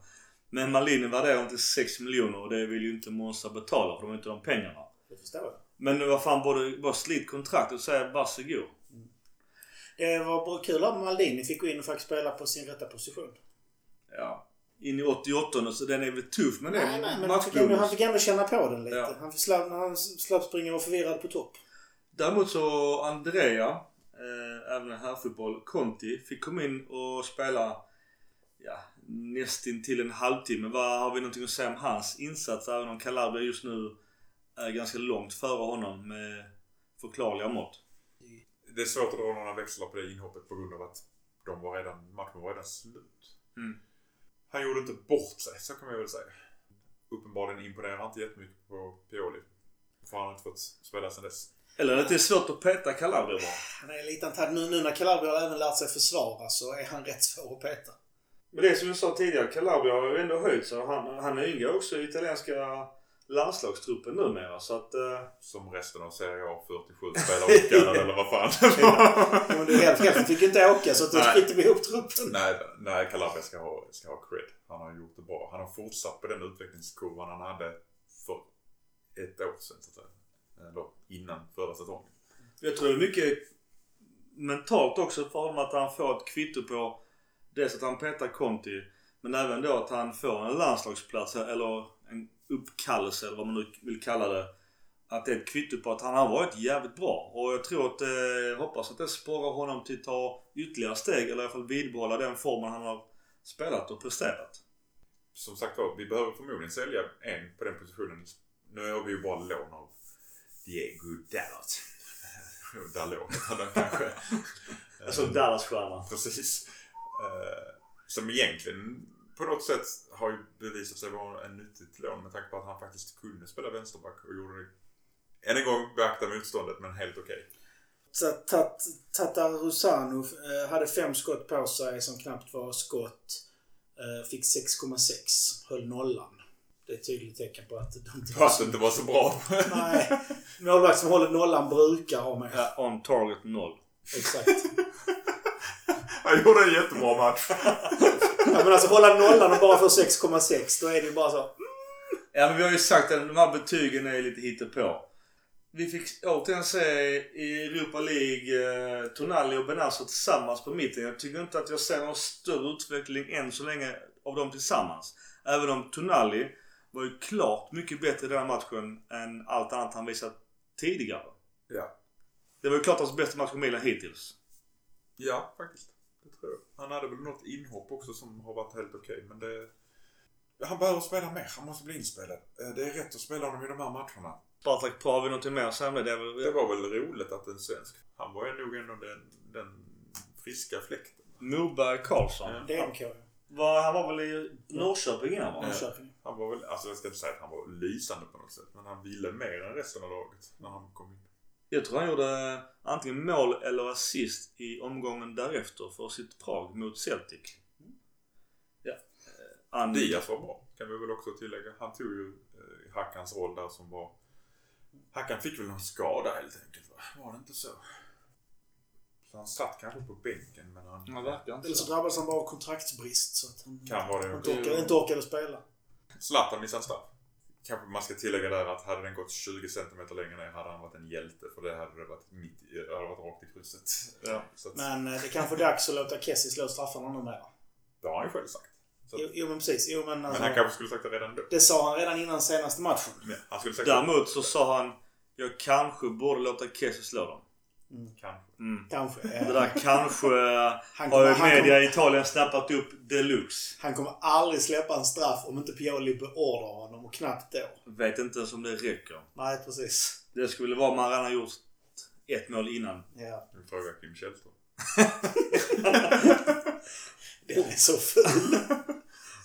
Men Malini värderar inte 6 miljoner och det vill ju inte Monza betala för de har inte de pengarna. Det förstår jag. Men vad fan, bara slit kontraktet och säga varsågod. Det var bra kul att Maldini fick gå in och faktiskt spela på sin rätta position. Ja. In i 88 så den är väl tuff men det Nej, nej, men han fick, ändå, han fick ändå känna på den lite. Ja. Han slapp, han slapp springa och var förvirrad på topp. Däremot så Andrea, eh, även här fotboll Conti, fick komma in och spela ja, nästintill en halvtimme. Vad har vi någonting att säga om hans insats? Även om Calabria just nu är ganska långt före honom med förklarliga mått. Det är svårt att dra några växlar på det inhoppet på grund av att de var redan, matchen var redan slut. Mm. Han gjorde inte bort sig, så kan man väl säga. Uppenbarligen imponerar han inte jättemycket på Pioli. För han har inte fått spela sedan dess. Eller att det är svårt att peta Calabria bara. Han är lite antad. Nu, nu när Calabria har även lärt sig försvara så är han rätt svår att peta. Men det är som jag sa tidigare, Calabria har ju ändå höjt sig. Han, han ingår också i italienska landslagstruppen numera så att... Eh, Som resten av Serie A 47 spelar uppkallade eller vad fan. Men du, hälften fick ju inte åka så att då sprickte vi ihop truppen. nej, nej, Calabria ska ha, ska ha cred. Han har gjort det bra. Han har fortsatt på den utvecklingskurvan han hade för ett år sedan så att säga. Eller innan förra säsongen. Jag tror det är mycket mentalt också för honom att han får ett kvitto på dels att han petar Conti men även då att han får en landslagsplats eller uppkallelse eller vad man nu vill kalla det. Att det är ett kvitto på att han har varit jävligt bra. Och jag tror att, eh, hoppas att det sporrar honom till att ta ytterligare steg eller i alla fall vidbehålla den formen han har spelat och presterat. Som sagt var, vi behöver förmodligen sälja en på den positionen. Nu har vi ju bara lån av Diego Dalot. (laughs) Dalot kanske. Alltså Dallas-stjärna. Precis. Eh, som egentligen på något sätt har ju bevisat sig vara en nyttigt lån med tanke på att han faktiskt kunde spela vänsterback och gjorde det. Än en gång beakta motståndet men helt okej. Tata Rusano eh, hade fem skott på sig som knappt var skott. Eh, fick 6,6. Höll nollan. Det är ett tydligt tecken på att de inte var så... inte var så bra. Nej. Målvakt som håller nollan brukar ha med. Ja, on target noll. Exakt. Han gjorde en jättebra match. Ja, men alltså hålla nollan och bara få 6,6. Då är det ju bara så. Ja men vi har ju sagt att de här betygen är lite hittepå. Vi fick återigen se i Europa League eh, Tonali och Benazzo tillsammans på mitten. Jag tycker inte att jag ser någon större utveckling än så länge av dem tillsammans. Även om Tonali var ju klart mycket bättre i den här matchen än allt annat han visat tidigare. Ja. Det var ju klart hans bästa match för Milan hittills. Ja, faktiskt. Han hade väl något inhopp också som har varit helt okej, men det... Han behöver spela mer. Han måste bli inspelad. Eh, Det är rätt att spela honom i de här matcherna. Spartak Prag, har någonting mer att säga det? Väl- Det var väl roligt att en svensk... Han var ju nog ändå den, den friska fläkten. Moberg Karlsson. Ja. DMK. Var, han var väl i Norrköping innan va? Norrköping. Han var väl, alltså jag ska inte säga att han var lysande på något sätt, men han ville mer än resten av laget när han kom in. Jag tror han gjorde antingen mål eller assist i omgången därefter för sitt Prag mot Celtic. Ja. Eh, Han, Diaz var bra, kan vi väl också tillägga. Han tog ju eh, Hackans roll där som var... Hackan fick väl någon skada helt enkelt, va? Var det inte så? Så han satt kanske på bänken, men han... Han verkar inte Eller så så. drabbades han bara av kontraktsbrist så att han Kan vara det. inte, orkade, inte orkade spela. Zlatan missade straff. Kanske man ska tillägga där att hade den gått 20 cm längre ner hade han varit en hjälte. För det hade det varit mitt det hade varit rakt i krysset. Ja. Så att, Men eh, det kanske är dags att låta Kessie slå straffarna numera. det har han ju själv sagt. Så, Jo, jo men precis. Jo, men, men alltså, han kanske skulle sagt det redan då. Det sa han redan innan senaste matchen. Men han skulle sagt Däremot så sa han jag kanske borde låta Kessie slå dem. Kanske. Mm. Kanske. Det där kanske (laughs) Han har ju kommer- han media kommer- i Italien snappat upp deluxe. Han kommer aldrig släppa en straff om inte Pioli beordrar honom och knappt då. Vet inte ens om det räcker. Nej, precis. Det skulle vara om han redan gjort ett mål innan. Ja. Nu frågar Kim Källström. (laughs) Den är så ful.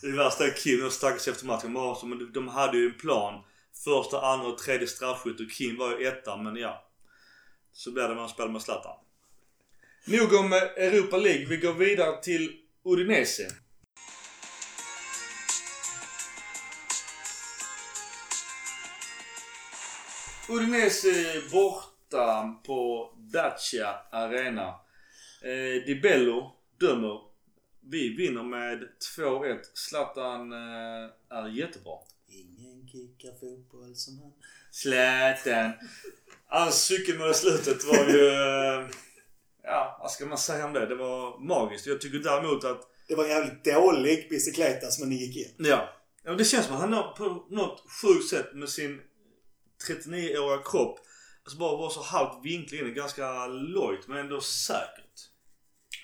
Det värsta är Kim och stackars efter matchen. Men men de hade ju en plan. Första, andra och tredje straffskytt och Kim var ju etta men ja. Så blir det när man spelar med Zlatan. Nog om eh, Europa League. Vi går vidare till Udinese. Udinese borta på Dacia Arena. Eh, Di Bello dömer. Vi vinner med 2-1. Zlatan eh, är jättebra. Ingen kickar fotboll som han. Zlatan. Hans cykelmål i slutet var ju... eh, Ja, vad ska man säga om det? Det var magiskt. Jag tycker däremot att... Det var en jävligt dålig bicicletas men det gick in. Ja. ja det känns som att han har på något sjukt sätt med sin 39-åriga kropp alltså bara var så halvt vinklig in. Ganska lojt men ändå säkert.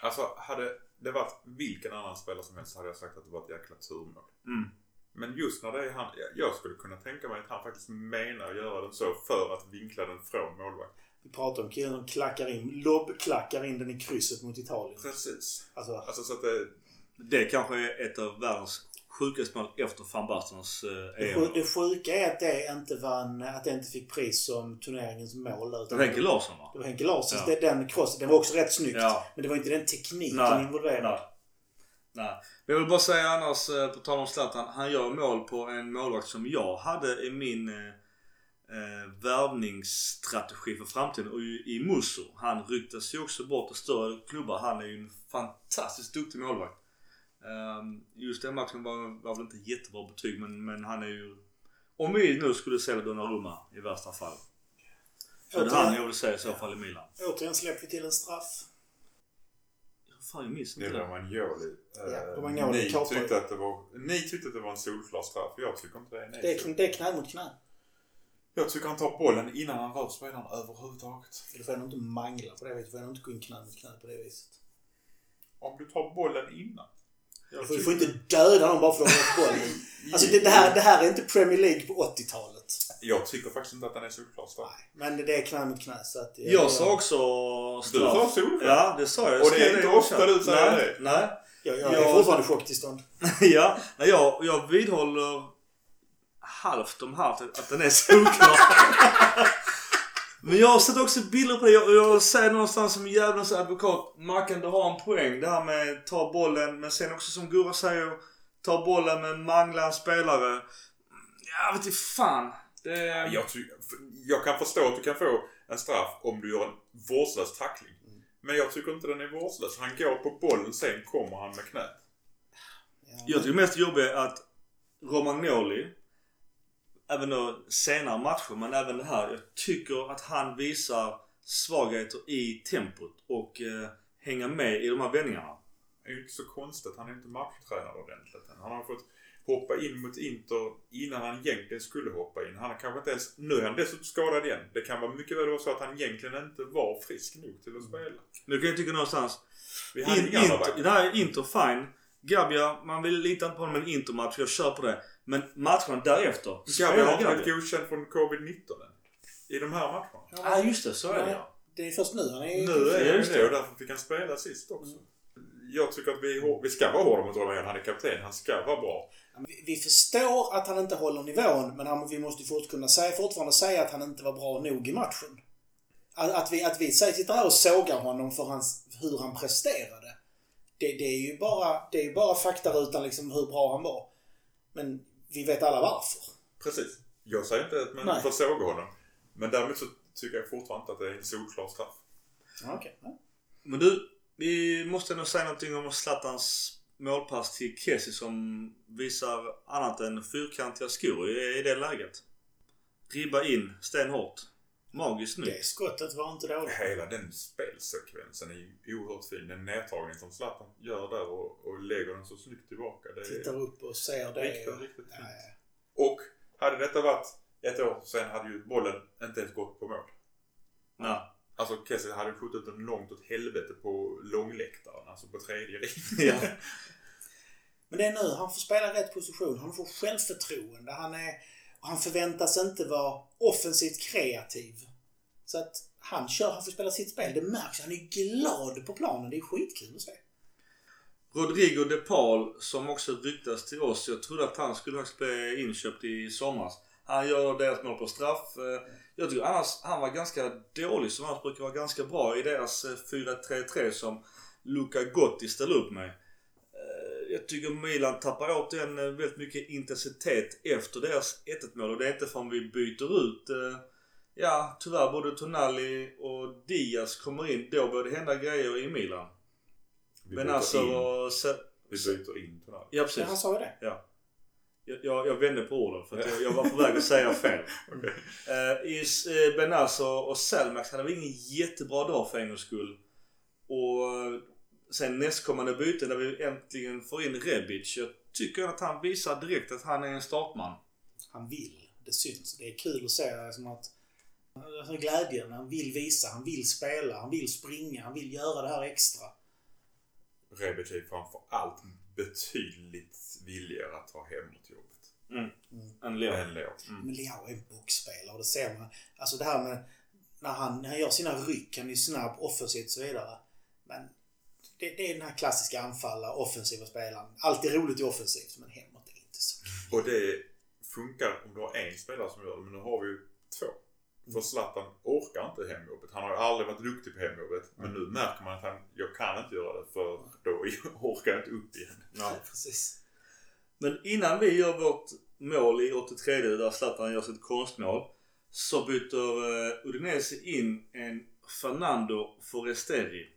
Alltså, hade det varit vilken annan spelare som helst hade jag sagt att det var ett jäkla turmål. Mm. Men just när det är han, jag skulle kunna tänka mig att han faktiskt menar att göra den så för att vinkla den från målvakt. Vi pratar om killen som klackar in, lobbklackar in den i krysset mot Italien. Precis. Alltså, Alltså så att det, Det kanske är ett av världens sjukaste mål efter van Bastens eh, det, EM. det sjuka är att det inte vann, att det inte fick pris som turneringens mål. Det utan var Henke Larsson va? Det var Henke Larssons. Ja. Det- Den crossen, den var också rätt snyggt. Ja. Men det var inte den tekniken Nej, involverad. Nej. Nej. Men jag vill bara säga annars, eh, på tal om Zlatan. Han gör mål på en målvakt som jag hade i min eh, eh, värvningsstrategi för framtiden. Och i Musso. Han ryktas ju också bort till större klubbar. Han är ju en fantastiskt duktig målvakt. Um, just den matchen var, var väl inte jättebra betyg men, men han är ju... Om vi nu skulle sälja Donnarumma i värsta fall. Så är det han jag vill säga i så fall i Milan. Återigen släpper vi till en straff. Fan jag minns det inte det. Romagnoli. Ja, Eh, Romagnoli ni, tyckte att det var, ni tyckte att det var en solklar straff. Jag tycker inte det. Nej. Det är, det är knä mot knä. Jag tycker han tar bollen innan han rör spelaren överhuvudtaget. Du får ändå inte mangla på det viset. Du får ändå inte gå in knä mot knä på det viset. Om du tar bollen innan. Jag Du får, du tycker- får inte döda någon bara för att de har bollen. (laughs) Alltså det, det, här, det här är inte Premier League på 80-talet. Jag tycker faktiskt inte att den är solklar straff. Nej, men det är knä mot knä. Så att, Jag sa också Du sa solklart? Ja, det sa jag. Och det är inte ofta du säger nej, det. Nej. Jag, jag är Jag- fortfarande i chocktillstånd. (laughs) ja, nej, jag, jag vidhåller halvt om halvt att den är solklar. (laughs) Men jag har sett också bilder på det. Jag, jag säger någonstans som djävulens advokat. Mackan, du har en poäng. Det här med ta bollen. Men sen också som Gurra säger. Ta bollen men mangla en spelare. Jag vet inte fan. Det... Jag, jag kan förstå att du kan få en straff om du gör en vårdslös tackling. Men jag tycker inte den är vårdslös. Han går på bollen, sen kommer han med knät. Ja, Jag tycker mest jobbigt är att Romagnoli, även då senare matcher, men även det här. Jag tycker att han visar svagheter i tempot och eh, hänga med i de här vändningarna. Det är ju inte så konstigt. Han är inte matchtränad ordentligt än. Han har fått hoppa in mot Inter innan han egentligen skulle hoppa in. Han har kanske inte ens... Nu är han dessutom skadad igen. Det kan vara mycket väl vara så att han egentligen inte var frisk nog till att spela. Nu kan jag tycka någonstans. Vi In, inter, det här är Inter, fine. Gabia, man vill lita på honom i en Inter-match. Jag kör på det. Men matcherna därefter. Spelar har inte blivit godkänd från covid-19 än. I de här matcherna. Ja, ah, just det. Så är det ja. Det är först nu han är... Nu är det just det och därför fick han spela sist också. Jag tycker att vi, vi ska vara hårda mot Roland Han är kapten. Han ska vara bra. Vi- förstår att han inte håller nivån, men han, vi måste fort, kunna säga, fortfarande säga att han inte var bra nog i matchen. Att, att vi, att vi säger- sitter här och sågar honom för hans, hur han presterade. Det, det är ju bara, det är ju bara faktarutan liksom hur bra han var. Men vi vet alla varför. Precis. Jag säger inte att man Nej. får såga honom. Men däremot så tycker jag fortfarande inte att det är en solklar straff. Ja, Okej. Ja. Men du, vi måste nog säga någonting om Zlatans målpass till Kessie som visar annat än fyrkantiga skor i, i det läget. Ribba in stenhårt. Magiskt nu. Det skottet var inte dåligt. Hela den spelsekvensen är ju oerhört fin. Den nedtagning som Zlatan gör där och, och lägger den så snyggt tillbaka. Det är Tittar upp och ser det. riktigt, och, riktigt fint. ja. Och hade detta varit ett år sen hade ju bollen inte ens gått på mål. Nej. Alltså Kessie hade skjutit den långt åt helvete på långläktaren. Alltså på tredje ring. Ja. (laughs) Men det är nu han får spela rätt position. Han får självförtroende. Han, är, han förväntas inte vara offensivt kreativ. Så att han kör, han får spela sitt spel. Det märks. Han är glad på planen. Det är skitkul att se. Rodrigo de Paul som också ryktas till oss. Jag trodde att han skulle faktiskt bli inköpt i somras. Han gör deras mål på straff. Eh, jag tycker annars han var ganska dålig som annars brukar vara ganska bra i deras eh, 4-3-3 som Luca Gotti ställer upp med. Eh, jag tycker Milan tappar åt den väldigt mycket intensitet efter deras 1-1 mål och det är inte förrän vi byter ut Ja, tyvärr både Tonali och Diaz kommer in. Då börjar det hända grejer i Milan. Vi Men byter alltså... in, och Se- vi byter in Tonali. ja, precis. Ja, han sa ju det. Ja. Jag, jag, jag vände på orden för att jag, jag var på väg att säga fel. (laughs) Okej. Uh, I uh, Benas och, Selmax hade vi ingen jättebra dag för en gångs skull. Och eh, sen nästkommande byte när vi äntligen får in Rebic. Jag tycker att han visar direkt att han är en startman. Han vill. Det syns. Det är kul att se som att alltså, glädjen. Han vill visa. Han vill spela. Han vill springa. Han vill göra det här extra. Rebic är framför allt betydligt villigare att ta hemåt jobbet. En Leon. Än Leo. Men Leao är en boxspelare och det ser man. Alltså det här med när han, när han gör sina ryck. Han är snabb, offensivt och så vidare. Men det, det är den här klassiska anfalla, offensiva spelaren. Alltid roligt i offensivt men hemåt är inte så Och det funkar om du har en spelare som gör det. Men nu har vi ju två. För Zlatan orkar inte hemjobbet. Han har ju aldrig varit duktig på hemjobbet. Men nu märker man att han, jag kan inte göra det för då (laughs) orkar jag inte upp igen. Ja. Precis. Men innan vi gör vårt mål i 83 där Zlatan gör sitt konstmål. Så byter uh, Udinese in en Fernando Forestieri.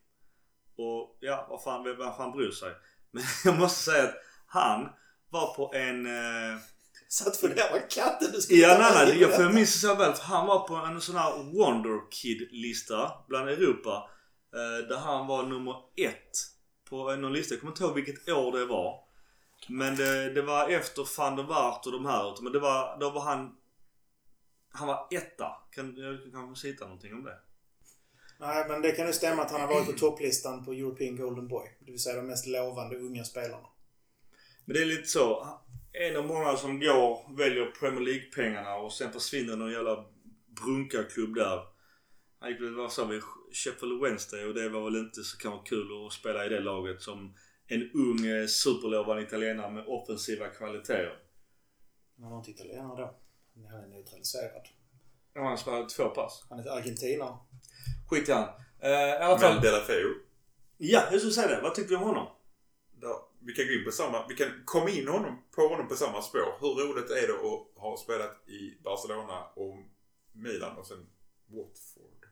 Och ja, vad fan, vem fan bryr sig? (laughs) Men jag måste säga att han var på en... Uh, Satt för det var katten du skulle Ja, nej, nej. Jag, jag minns så väl. För han var på en sån här Wonder Kid-lista bland Europa. Eh, där han var nummer ett på någon lista. Jag kommer inte ihåg vilket år det var. Men det, det var efter van der Waart och de här. Men det var, då var han... Han var etta. Kan, jag kan kanske hitta någonting om det. Nej, men det kan ju stämma att han har varit på topplistan på European Golden Boy. Det vill säga de mest lovande unga spelarna. Men det är lite så. En av många som går väljer Premier League-pengarna och sen försvinner någon jävla brunkarklubb där. Han gick väl, vad sa vi, Sheffield Wednesday och det var väl inte så kanske kul att spela i det laget som en ung eh, superlovande italienare med offensiva kvaliteter. Han har inte italienare då. Han är neutraliserad. Ja, han spelade två pass. Han är argentinare. Skit i han. Eh, I alla fall. Men Delafeu. Ja, jag skulle säga det. Vad tycker vi om honom? Där, vi kan gå in på samma, vi kan komma in honom, på honom på samma spår. Hur roligt är det att ha spelat i Barcelona och Milan och sen Watford?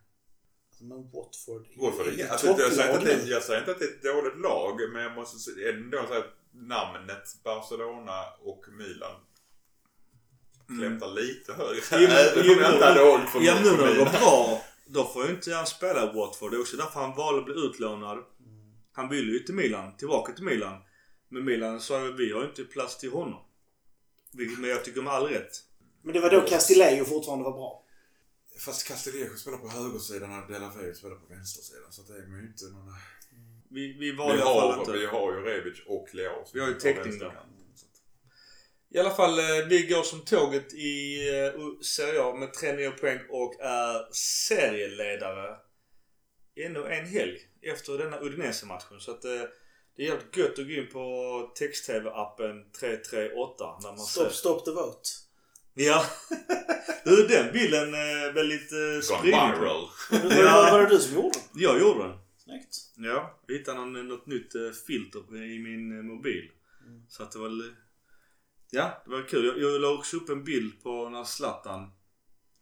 Alltså, Men Watford är Watford är är, ett alltså, jag, säger topplag inte att det, nu. jag säger inte att det är ett dåligt lag men jag måste se- ändå säga att namnet Barcelona och Milan klämtar lite högre. (laughs) Även om jag inte hade hållit för Ja, nu på när det går bra. Då får ju inte han spela i Watford. Det är också därför han valde att bli utlånad. Han ville ju till Milan. Tillbaka till Milan. Men Milan sa ju vi har inte plats till honom. Vilket- Men jag tycker med all rätt. Men det var då Castillejo fortfarande var bra. Fast Castillejo spelar på högersidan och De La Feu spelar på vänstersidan. Så det är ju inte någon... Vi, vi Vi valde i alla fall har, inte. vi har ju Rebic och Leao. Vi har ju täckning att- I alla fall, eh, vi går som tåget i eh, Serie A med tre nya poäng och är serieledare ännu en helg efter denna Udinese-matchen. Så att eh, det är jävligt gött att gå in på text-tv-appen 338 när man Stop, stop the vote. Ja. (laughs) du, den bilden är väldigt eh, Gone spridning viral. Var, Ja. var, det du som gjorde den? Jag gjorde den. Snyggt. Ja, jag hittade någon, något nytt eh, filter i min eh, mobil. Så att det var... Ja, det var kul. Jag, jag la också upp en bild på när Zlatan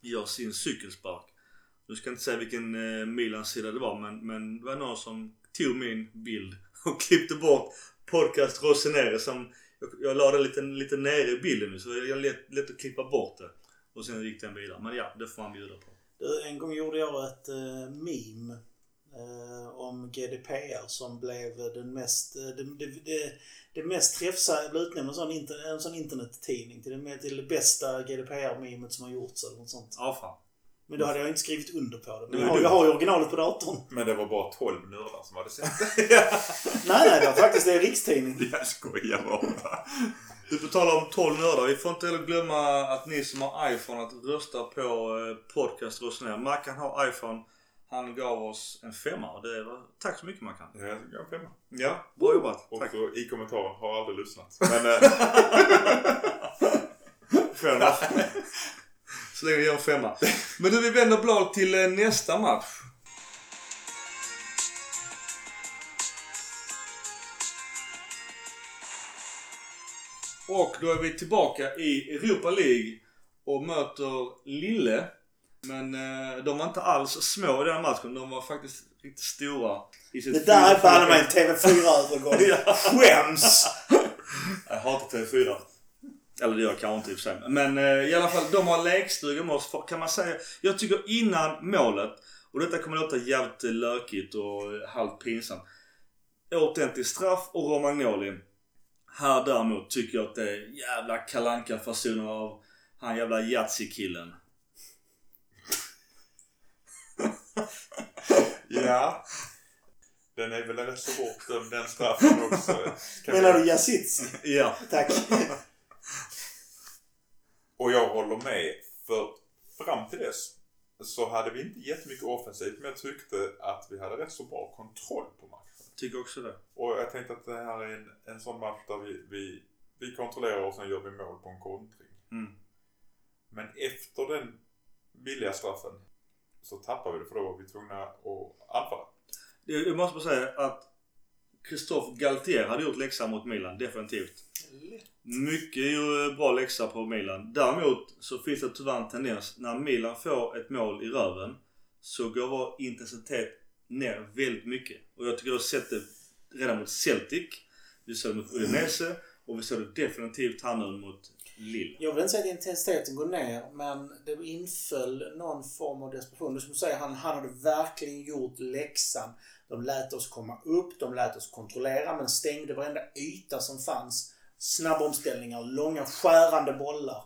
gör sin cykelspark. Nu ska jag inte säga vilken eh, Milans-sida det var men, men det var någon som tog min bild och klippte bort podcast Rosenere som... Jag, jag la det lite, lite nere i bilden nu så det är lätt, lätt att klippa bort det. Och sen gick den vidare. Men ja, det får man bjuda på. Du, en gång gjorde jag ett uh, meme eh, om GDPR som blev den mest, eh, det, det, det, det mest träffsäkra, blev utnämnd en sån, inter, en sån internettidning till det, till det bästa GDPR-memet som har gjorts eller något sånt. Ja, fan. Men då hade jag inte skrivit under på det. Men jag har, jag har ju originalet på datorn. Men det var bara 12 nördar som hade sett det. (laughs) Nej, nej, det var faktiskt det är rikstidning. (laughs) Jag skojar bara. Du får tala om 12 nördar. Vi får inte heller glömma att ni som har iPhone att rösta på eh, podcast Rosenär. Mackan har iPhone. Han gav oss en femma och det var... Tack så mycket Mackan. Jag gav en femma. Ja, bra jobbat. Och Tack. så i kommentaren, har aldrig lyssnat. Men eh, Fair enough. (laughs) Så länge vi gör femma. Men du, vi vänder blad till eh, nästa match. Och då är vi tillbaka i Europa League och möter Lille. Men eh, de var inte alls små i den här matchen. De var faktiskt riktigt stora. I sitt Det där är 4-4-1. banne mig en TV4-övergång. (laughs) Ja. Skäms! Jag hatar TV4. Eller det gör jag kanske inte i och för sig. Men eh, i alla fall, de har lekstuga med oss. Kan man säga. Jag tycker innan målet. Och detta kommer låta jävligt lökigt och halvt pinsamt. Återigen till straff och Romagnoli. Här däremot tycker jag att det är jävla kalanka fasoner av han jävla Yatzy-killen. (laughs) ja. Den är väl rätt så bortdömd den straffen också. Menar vi- du Yazizi? Ja. Tack. Och jag håller med. För fram till dess så hade vi inte jättemycket offensivt. Men jag tyckte att vi hade rätt så bra kontroll på matchen. Tycker också det. Och jag tänkte att det här är en, en sån match där vi, vi, vi kontrollerar och sen gör vi mål på en kontring. Mm. Men efter den billiga straffen så tappade vi det för då var vi tvungna att anfalla. Jag måste bara säga att Christophe Galtier hade gjort läxan mot Milan, definitivt. Mycket ju bra läxa på Milan. Däremot så finns det tyvärr en tendens när Milan får ett mål i röven så går vår intensitet ner väldigt mycket. Och jag tycker jag har sett det redan mot Celtic. Vi såg det mot Udinese och vi såg det definitivt här nu mot Lille. Jag vill inte säga att intensiteten går ner, men det inföll någon form av desperation. Du som säger, han, han hade verkligen gjort läxan. De lät oss komma upp, de lät oss kontrollera, men stängde varenda yta som fanns. Snabba omställningar, långa skärande bollar.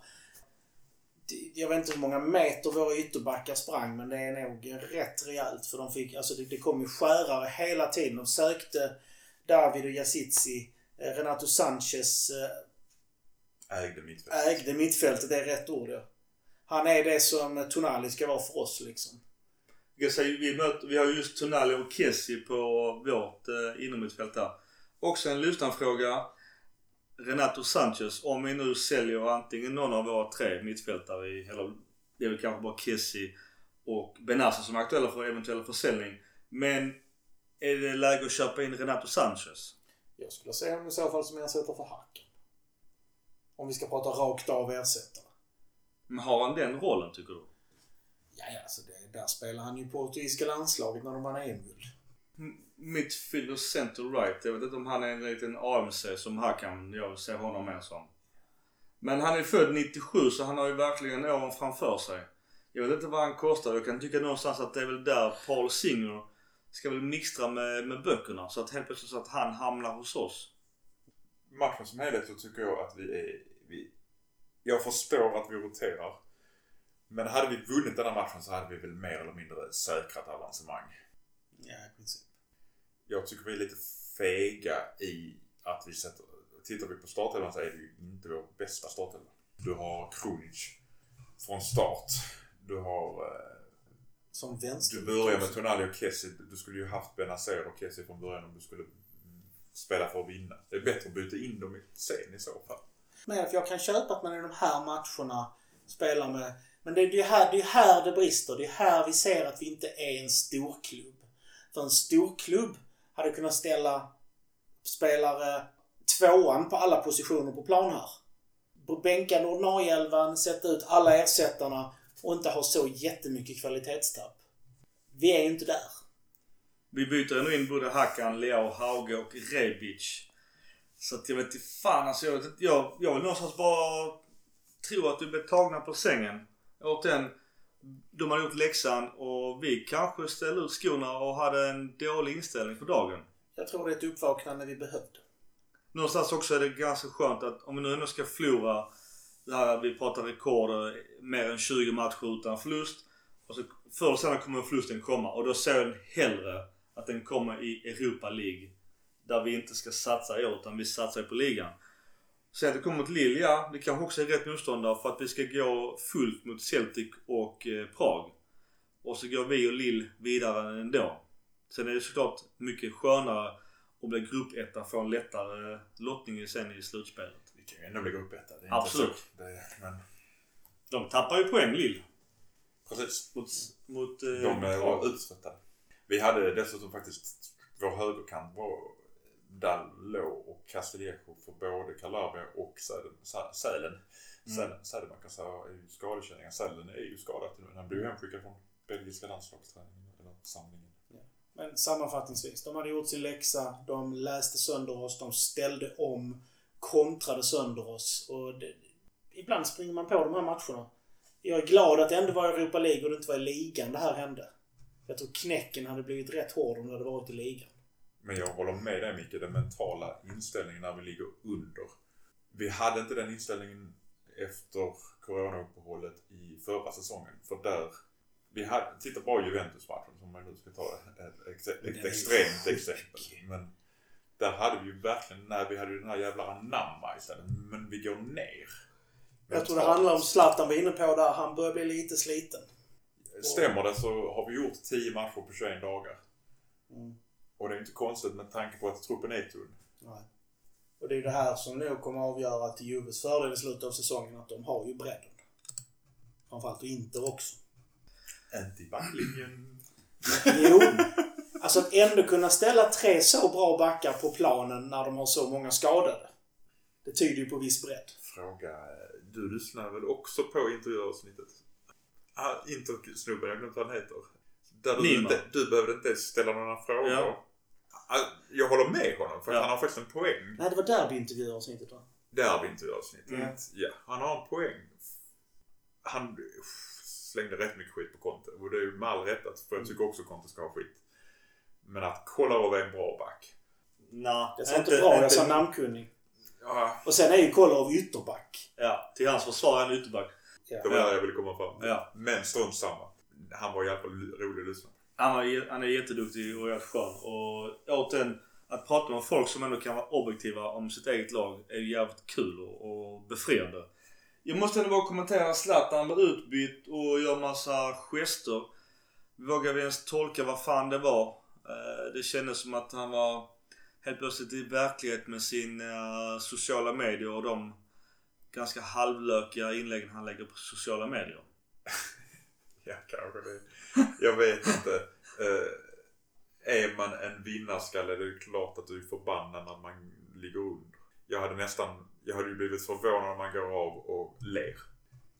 Jag vet inte hur många meter våra ytterbackar sprang, men det är nog rätt rejält. För de fick, alltså det, det kom ju skärare hela tiden. De sökte David och Yazizi, eh, Renato Sanchez, eh, Ägde mitt ägde mittfältet, det är rätt ord ja. Han är det som Tonali ska vara för oss liksom. Jag säger, vi, möter, vi har just Tonali och Kessie på vårt eh, inomhusfält där. Också en lyssnarfråga. Renato Sanchez, om vi nu säljer antingen någon av våra tre mittfältare i, eller det är väl kanske bara Kessie och Benassa som är aktuella för eventuell försäljning. Men är det läge att köpa in Renato Sanchez? Jag skulle säga honom i så fall som ersättare för Hacken. Om vi ska prata rakt av ersättare. Men har han den rollen tycker du? Ja, ja, alltså det, där spelar han ju portugisiska landslaget när de vann EM-guld. Midfielder center right. Jag vet inte om han är en liten AMC som här kan jag se honom mer som. Men han är född 97 så han har ju verkligen åren framför sig. Jag vet inte vad han kostar. Jag kan tycka någonstans att det är väl där Paul Singer ska väl mixtra med, med böckerna. Så att helt plötsligt så att han hamnar hos oss. Matchen som helhet så tycker jag att vi är, vi jag förstår att vi roterar. Men hade vi vunnit den här matchen så hade vi väl mer eller mindre säkrat avancemang. Ja, i princip. Jag tycker vi är lite fega i att vi sätter... Tittar vi på startelvan så är det ju inte vår bästa startelva. Du har Krunic från start. Du har... Eh, Som vänster. du börjar med Tonali och Kessie. Du skulle ju haft Benazer och Kessie från början om du skulle mm, spela för att vinna. Det är bättre att byta in dem i- sen i så fall. Men för jag kan köpa att man i de här matcherna spelar med... Men det är ju här, det är här det brister. Det är här vi ser att vi inte är en storklubb. För en storklubb hade kunnat ställa spelare tvåan på alla positioner på plan här. Bänka ordinarie-elvan, sätta ut alla ersättarna och inte ha så jättemycket kvalitetstapp. Vi är ju inte där. Vi byter ändå in både Hakan, Leao, Hauge och Rebic. Så att jag vet inte fan alltså. Jag, jag, jag vill någonstans bara tro att vi blev tagna på sängen. Återigen, de hade gjort läxan och vi kanske ställde ut skorna och hade en dålig inställning för dagen. Jag tror det är ett uppvaknande vi behövde. Någonstans också är det ganska skönt att om vi nu ändå ska förlora det här, vi pratar rekord, eh, mer än 20 matcher utan förlust. Och så förr eller senare kommer förlusten komma och då ser jag hellre att den kommer i Europa League. Där vi inte ska satsa i år utan vi satsar på ligan. Sen att det kommer till Lille, ja, det kanske också är rätt motståndare för att vi ska gå fullt mot Celtic och eh, Prag. Och så går vi och Lille vidare ändå. Sen är det såklart mycket skönare att bli gruppetta få en lättare lottning sen i slutspelet. Vi kan ju ändå bli gruppetta. Det är Absolut. Inte så. Det, men De tappar ju poäng Lille. precis. Mot, mot eh, De eh, var uttröttade. Vi hade dessutom faktiskt vår högerkant var Dallo och Castillejo för både Calabria och Sälen. Sä- Sälen. Sälen, Sälenbackar så är ju skadekänningar. Sälen är ju skadad nu. Han blev ju hemskickad från belgiska landslagsträningen. Eller samlingen. Men sammanfattningsvis, de hade gjort sin läxa, de läste sönder oss, de ställde om, kontrade sönder oss. Och det, ibland springer man på de här matcherna. Jag är glad att det ändå var Europa League och det inte var i ligan det här hände. Jag tror knäcken hade blivit rätt hård om det hade varit i ligan. Men jag håller med dig Micke, den mentala inställningen när vi ligger under. Vi hade inte den inställningen efter coronauppehållet i förra säsongen. För där, vi hade, titta bara Juventus-matchen som man nu ska ta ett, ett extremt exempel. Men där hade vi ju verkligen, nej vi hade ju den här jävla anamma istället. Men vi går ner. Jag tror det handlar om Zlatan var inne på där, han börjar bli lite sliten. Stämmer det så har vi gjort 10 matcher på 21 dagar. Mm. Och det är inte konstigt med tanke på att truppen är tunn. Nej. Och det är det här som nog kommer att avgöra till Juves fördel i slutet av säsongen, att de har ju bredden. Framförallt och Inter också. Inte i backlinjen. Jo. Alltså att ändå kunna ställa tre så bra backar på planen när de har så många skadade. Det tyder ju på viss bredd. Fråga. Du lyssnar väl också på intervjuavsnittet? Ah, Intersnubben, jag har glömt vad han heter. Där du, Nima. inte, du behövde inte ställa några frågor. Ja. Jag håller med honom för att Ja. han har faktiskt en poäng. Nej, det var derbyintervjuavsnittet va? Derbyintervjuavsnittet. Mm. Ja, han har en poäng. Han uff, slängde rätt mycket skit på Conte. Och det är ju med all rätt, att- för jag tycker också Conte ska ha skit. Men att Kolarov är en bra back. Nej, Jag sa inte bra, jag sa namnkunnig. Ja, Och sen är ju Kolarov ytterback. Ja, till hans försvar är han ytterback. det var Ja. där jag ville komma fram. Ja. Men strunt samma. Han var i alla fall rolig att lyssna på. Han, var, han är jätteduktig och rätt skön. Och återigen, att prata med folk som ändå kan vara objektiva om sitt eget lag är ju jävligt kul och, och befriande. Jag måste ändå bara kommentera Zlatan blir utbytt och gör massa gester. Vågar vi ens tolka vad fan det var? Eh, det kändes som att han var helt plötsligt i verklighet med sina eh, sociala medier och de ganska halvlökiga inläggen han lägger på sociala medier. (laughs) Ja, kanske det. Jag vet inte. Eh, är man en vinnarskalle är det klart att du är förbannad när man ligger under. Jag hade nästan, jag hade ju blivit förvånad om man går av och ler.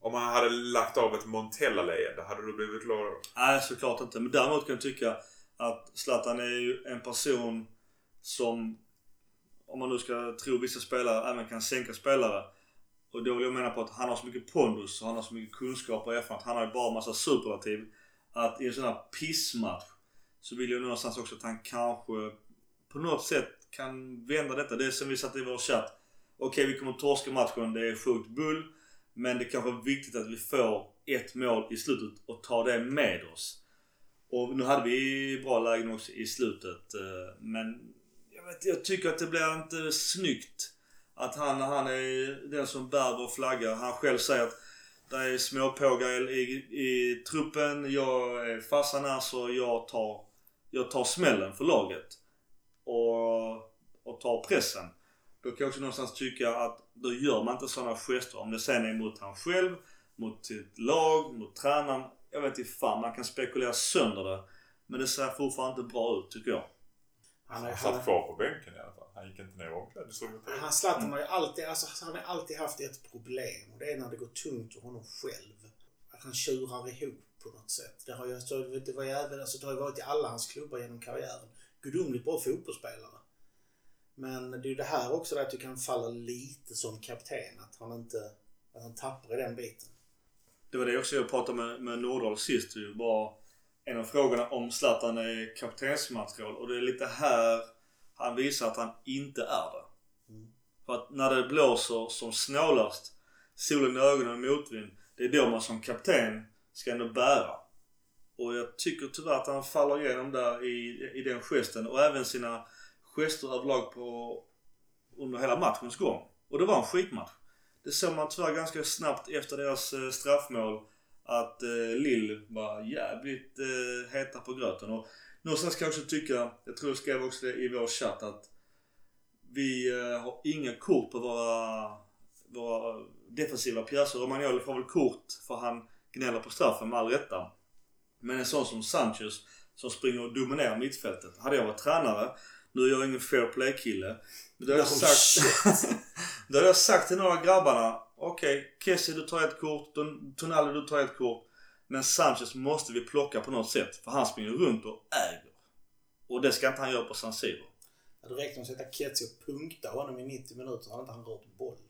Om man hade lagt av ett Montella-leende, hade du blivit glad då? Nej, såklart inte. Men däremot kan jag tycka att Zlatan är ju en person som, om man nu ska tro vissa spelare, även kan sänka spelare. Och då vill jag mena på att han har så mycket pondus och han har så mycket kunskap och erfarenhet. Han har ju bara massa superlativ. Att i en sån här pissmatch så vill jag någonstans också att han kanske på något sätt kan vända detta. Det är som vi satt i vår chatt. Okej, vi kommer torska matchen. Det är sjukt bull. Men det kanske är viktigt att vi får ett mål i slutet och tar det med oss. Och nu hade vi bra lägen också i slutet. Eh, men jag, vet, jag tycker att det blir inte snyggt. Att han, han är den som bär vår flagga. Han själv säger att det är småpågar i, i, i truppen. Jag är farsan här så jag tar, jag tar smällen för laget. Och, och tar pressen. Då kan jag också någonstans tycka att då gör man inte sådana gester. Om det sen är mot han själv, mot sitt lag, mot tränaren. Jag vet inte fan, man kan spekulera sönder det. Men det ser fortfarande inte bra ut tycker jag. Han, är, Han satt kvar på bänken i alla fall. Han gick inte ner i omklädningsrummet. han Zlatan har ju alltid, alltså, han har alltid haft ett problem och det är när det går tungt för honom själv. Att han tjurar ihop på något sätt. Det har ju, så, det var ju även, alltså, det har ju varit i alla hans klubbar genom karriären. Gudomligt bra fotbollsspelare. Men det är ju det här också där jag tycker han faller lite som kapten. Att han inte, att han tappar i den biten. Det var det också jag pratade med, med Nordahl sist. Det var en av frågorna om Zlatan är kaptensmaterial. Och det är lite här han visar att han inte är det. Mm. För att när det blåser som snålast, solen i ögonen och motvind. Det är då man som kapten ska ändå bära. Och jag tycker tyvärr att han faller igenom där i, i den gesten och även sina gester överlag på under hela matchens gång. Och det var en skitmatch. Det såg man tyvärr ganska snabbt efter deras eh, straffmål att eh, Lill var jävligt eh, heta på gröten. Och någonstans kan jag också tycka, jag tror jag skrev också det i vår chatt att vi eh, har inga kort på våra, våra defensiva pjäser. Romagnoli får väl kort för han gnäller på straffen med all rätta. Men en sån som Sanchez som springer och dominerar mittfältet. Hade jag varit tränare, nu är jag ingen fair play kille. Men då hade jag Oh, sagt, (laughs) då hade jag sagt till några grabbarna. Okej, okay, Kessie du tar ett kort, Tonali du tar ett kort. Men Sanchez måste vi plocka på något sätt. För han springer runt och äger. Och det ska inte han göra på San Siro. Det räcker med att sätta Ketsi och punkta honom i 90 minuter så hade inte han rört bollen.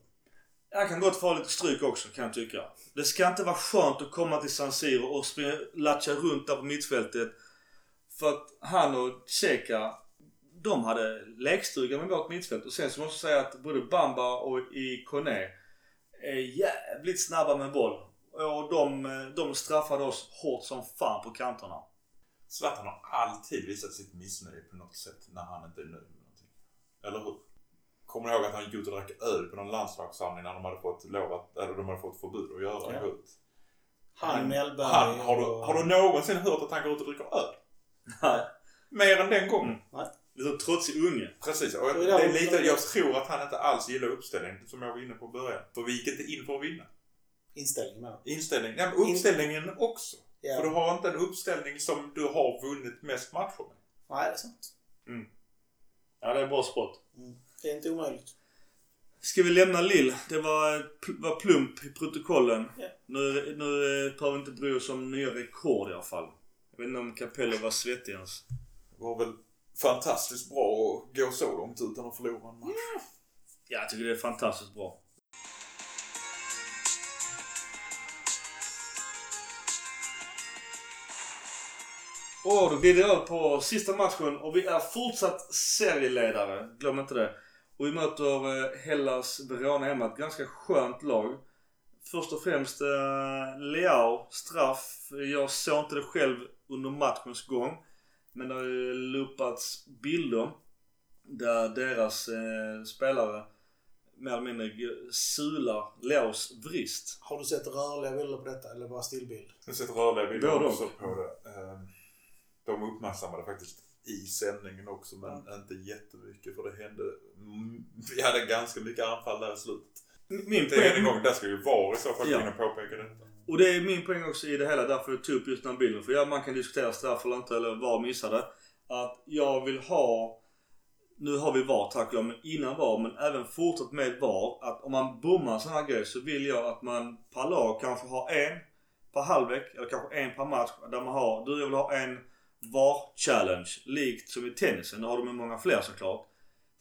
Han kan gott få lite stryk också kan jag tycka. Det ska inte vara skönt att komma till San Siro och springa, latcha runt där på mittfältet. För att han och Cheka, de hade lekstuga med vårt mittfält. Och sen så måste jag säga att både Bamba och i Kone är jävligt snabba med boll. Och de, de straffade oss hårt som fan på kanterna. Zlatan har alltid visat sitt missnöje på något sätt när han inte är nöjd med någonting. Eller hur? Kommer du ihåg att han gick ut och drack öl på någon landslagssamling när de hade fått lov att, eller de hade fått förbud att göra Ja. det ut? Han, Mellberg Han, har, du, har du någonsin hört att han går ut och dricker öl? Nej. Mer än den gången. Lite trotsig unge. Precis. Och Det det är lite, jag tror att han inte alls gillar uppställningen som jag var inne på i början. För vi gick inte in för att vinna. Inställning med Inställning, ja, men uppställningen också. Ja. För du har inte en uppställning som du har vunnit mest matcher med. Nej, det är sant. Ja, det är en bra spot. Mm. Det är inte omöjligt. Ska vi lämna Lill? Det var, var plump i protokollen. Ja. Nu, nu eh, behöver vi inte bry oss om nya rekord i alla fall. Jag vet inte om Capello var svettig ens. Det var väl fantastiskt bra att gå så långt utan att förlora en match. Ja, jag tycker det är fantastiskt bra. Och då blir det över på sista matchen och vi är fortsatt serieledare. Glöm inte det. Och vi möter eh, Hellas Verona hemma. Ett ganska skönt lag. Först och främst eh, Leao, straff. Jag såg inte det själv under matchens gång. Men det har ju loopats bilder där deras eh, spelare mer eller mindre sular Leos vrist. Har du sett rörliga bilder på detta eller bara stillbild? Jag har sett rörliga bilder Både också på det. Ehm, De uppmärksammade faktiskt i sändningen också men inte jättemycket för det hände... mm, Vi hade ganska mycket anfall där i slutet. Min Det är en gång, där ska ju VAR i så fall Ja. och påpeka detta. och det är min poäng också i det hela därför jag tog upp just den här bilden. För ja, man kan diskutera straff eller inte eller var missade. Att jag vill ha nu har vi VAR tack och lov, men innan VAR, men även fortsatt med VAR. Att om man bommar sån här grej så vill jag att man per lag kanske har en per halvlek eller kanske en per match. Där man har, du jag vill ha en VAR-challenge. Likt som i tennisen. Nu har de ju många fler såklart.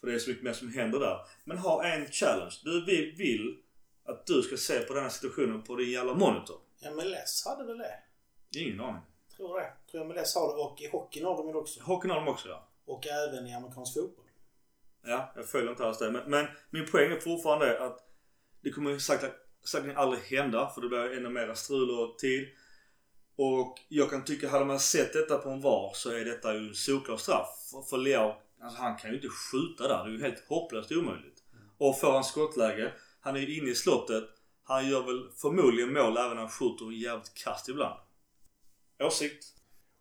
För det är så mycket mer som händer där. Men ha en challenge. Du, vi vill att du ska se på den här situationen på din jävla monitor. MLS hade väl det? Ingen aning. Tror det. Tror MLS har det och i hockeyn har de det också. Hockeyn har de också ja. Och även i amerikansk fotboll. Ja, jag följer inte alls det. Men, men min poäng är fortfarande att det kommer säkert, säkert aldrig hända för det blir ännu mer strul och tid. Och jag kan tycka, hade man sett detta på en VAR så är detta ju en solklar straff. För, Leao, alltså han kan ju inte skjuta där. Det är ju helt hopplöst omöjligt. Och får han skottläge, han är ju inne i slottet. Han gör väl förmodligen mål även när han skjuter jävligt kast ibland. Åsikt?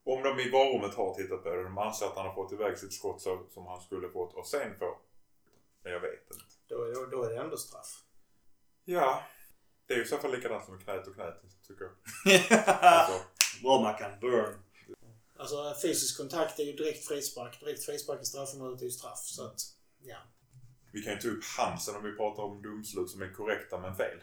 Om de i varummet har tittat på det, de anser att han har fått iväg sitt skott som han skulle fått och sen få. Men jag vet inte. Då, då, då är det ändå straff. Ja. Det är ju i så fall likadant som knät och knät, tycker jag. (laughs) Alltså, Bra Mackan, burn. Alltså fysisk kontakt är ju direkt frispark. Direkt frispark i straffområdet är ju straff. Så att, ja. vi kan ju ta upp Hansen om vi pratar om domslut som är korrekta men fel.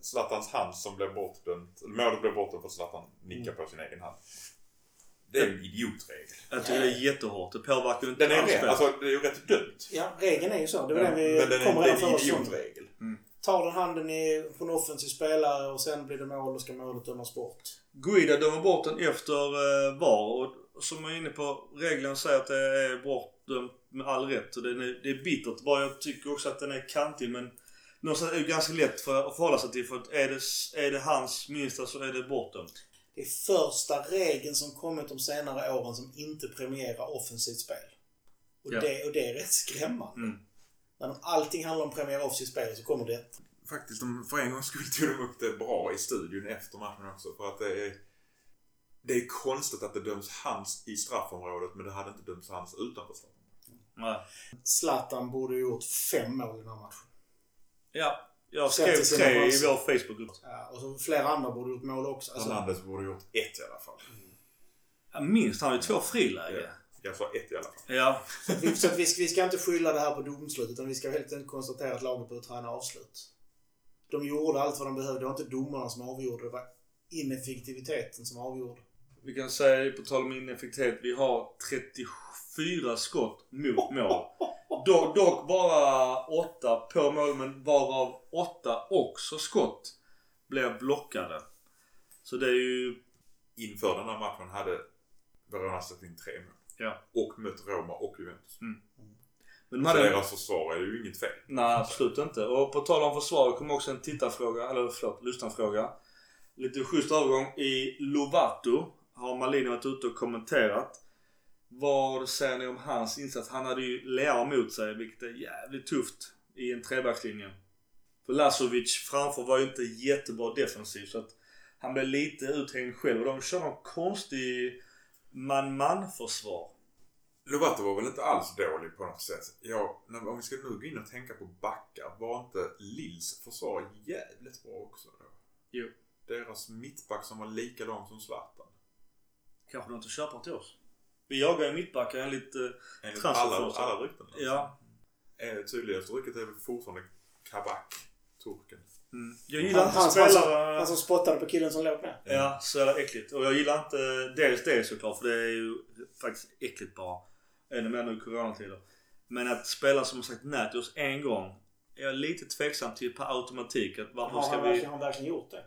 (laughs) Zlatans hand som blev bortdömt, eller målet blev bortdömt för att Zlatan nickar på sin egen hand. Det är en idiotregel. Jag tycker det är jättehårt. Det påverkar ju inte Den är alls rätt, alltså det är ju rätt dumt. ja, regeln är ju så. Det var den vi men den är, kom det redan är en idiotregel. Tar den handen i, på en offensiv spelare och sen blir det mål, då ska målet dömas bort. Guida dömer bort den efter eh, VAR och som jag är inne på, regeln säger att det är bortdömt med all rätt. Och det är, det är bittert. Bara jag tycker också att den är kantig men någonstans är det ganska lätt för att förhålla sig till för att är det, är det hans minsta så är det bortdömt. Det är första regeln som kommit de senare åren som inte premierar offensivt spel. Och, Ja. det, och det är rätt skrämmande. Mm. När allting handlar om premiera offensivt spel så kommer det. Faktiskt, de, för en gång skulle tog de upp det bra i studion efter matchen också. För att det är... Det är konstigt att det döms hands i straffområdet men det hade inte dömts hands utanför straffområdet. Nej. Zlatan borde ju gjort fem mål i den här matchen. Ja, jag skrev tre i vår Facebookgrupp. Ja, och så flera andra borde gjort mål också. Alltså, Fernandes borde gjort ett i alla fall. Ja, minst. Han har ju två friläge. Jag sa ett i alla fall. Ja. Så att vi, så att vi, ska- vi ska inte skylla det här på domslut utan vi ska helt enkelt konstatera att laget behöver träna avslut. De gjorde allt vad de behövde. Det var inte domarna som avgjorde. Det var ineffektiviteten som avgjorde. Vi kan säga, på tal om ineffektivitet, vi har 34 skott mot mål. Dock, dock bara 8 på mål, men varav 8 också skott blev blockade. Så det är ju... Inför den här matchen hade Verona släppt in tre mål. Ja. Och mött Roma och Juventus. Men de Så hade, deras försvar är ju inget fel. nej, absolut inte. Och på tal om försvar kom också en tittarfråga, eller förlåt, lyssnarfråga. Lite schysst övergång. I Lovato har Malini varit ute och kommenterat. Vad säger ni om hans insats? Han hade ju Leao mot sig, vilket är jävligt tufft i en trebackslinje. För Lazovic framför var ju inte jättebra defensiv så att han blev lite uthängd själv och de kör någon konstig man-man försvar. Lovato var väl inte alls dålig på något sätt. Ja, när- om vi ska nu gå in och tänka på backar. Var inte Lills försvar jävligt bra också då? Jo. Deras mittback som var lika lång som Zlatan. Kanske något att köpa till oss. Vi jagar ju mittbackar enligt... eh, Enligt alla, alla rykten. Ja. Eh, tydligaste ryktet är väl fortfarande Kabak, turken. Mm. Jag gillar Han, inte spelare... han som spottade på killen som låg med. Ja, så jävla äckligt. Och jag gillar inte dels det såklart för det är ju faktiskt äckligt bara. Ännu mer nu i coronatider. Men att spela som har sagt nej till oss en gång är jag lite tveksam till per automatik. Att varför Har ska han, vi... har han verkligen gjort det?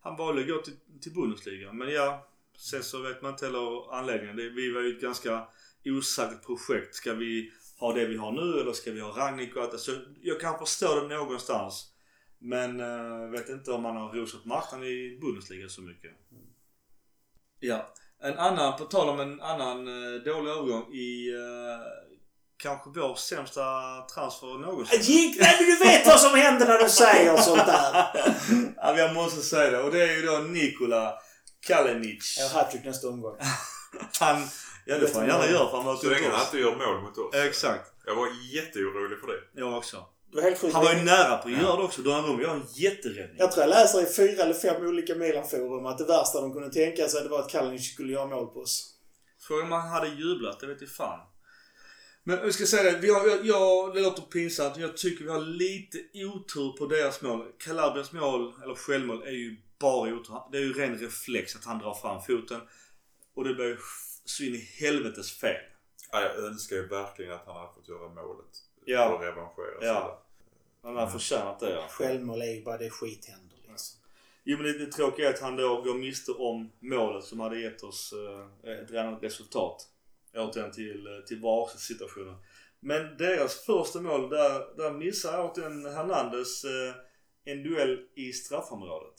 Han valde att gå till, till Bundesliga. Men ja, sen så vet man inte heller anledningen. Det, vi var ju ett ganska osäkert projekt. Ska vi ha det vi har nu eller ska vi ha Rangnick och allt det? Så jag kan förstå det någonstans. Men uh, vet inte om man har rosat marknaden i Bundesliga så mycket. Ja. En annan, på tal om en annan uh, dålig övergång i uh, kanske vår sämsta transfer någonsin. Gick, nej, men du vet vad som händer när du säger sånt där! (laughs) ja, jag måste säga det. Och det är ju då Nikola Kalinic. Jag har hattrick nästa omgång. (laughs) Han, ja det får han gärna göra för han Så länge möter han inte gör mål mot oss. Exakt. Jag var jätteorolig för det. Jag också. Det var helt sjukt. Han var ju nära på att göra det också. Donnarumma gör en jätteräddning. Jag tror jag läser i fyra eller fem olika Milan-forum att det värsta de kunde tänka sig det var att Kalinic skulle göra mål på oss. Frågan om han hade jublat, det vet jag fan. Men jag ska säga det, vi har, jag, jag, det låter pinsamt, jag tycker vi har lite otur på deras mål. Calabrias mål, eller självmål, är ju bara otur. Det är ju ren reflex att han drar fram foten. Och det blir ju så in i helvetes fel. Ja, jag önskar ju verkligen att han hade fått göra målet. Ja. Och revanschera sig Ja. Han har förtjänat det ja. Självmål är ju bara det skit händer liksom. Jo men det, det tråkiga är att han då går miste om målet som hade gett oss eh, ett annat resultat. Återigen till, eh, till VAR-situationen. Men deras första mål, där, där missar återigen Hernandez eh, en duell i straffområdet.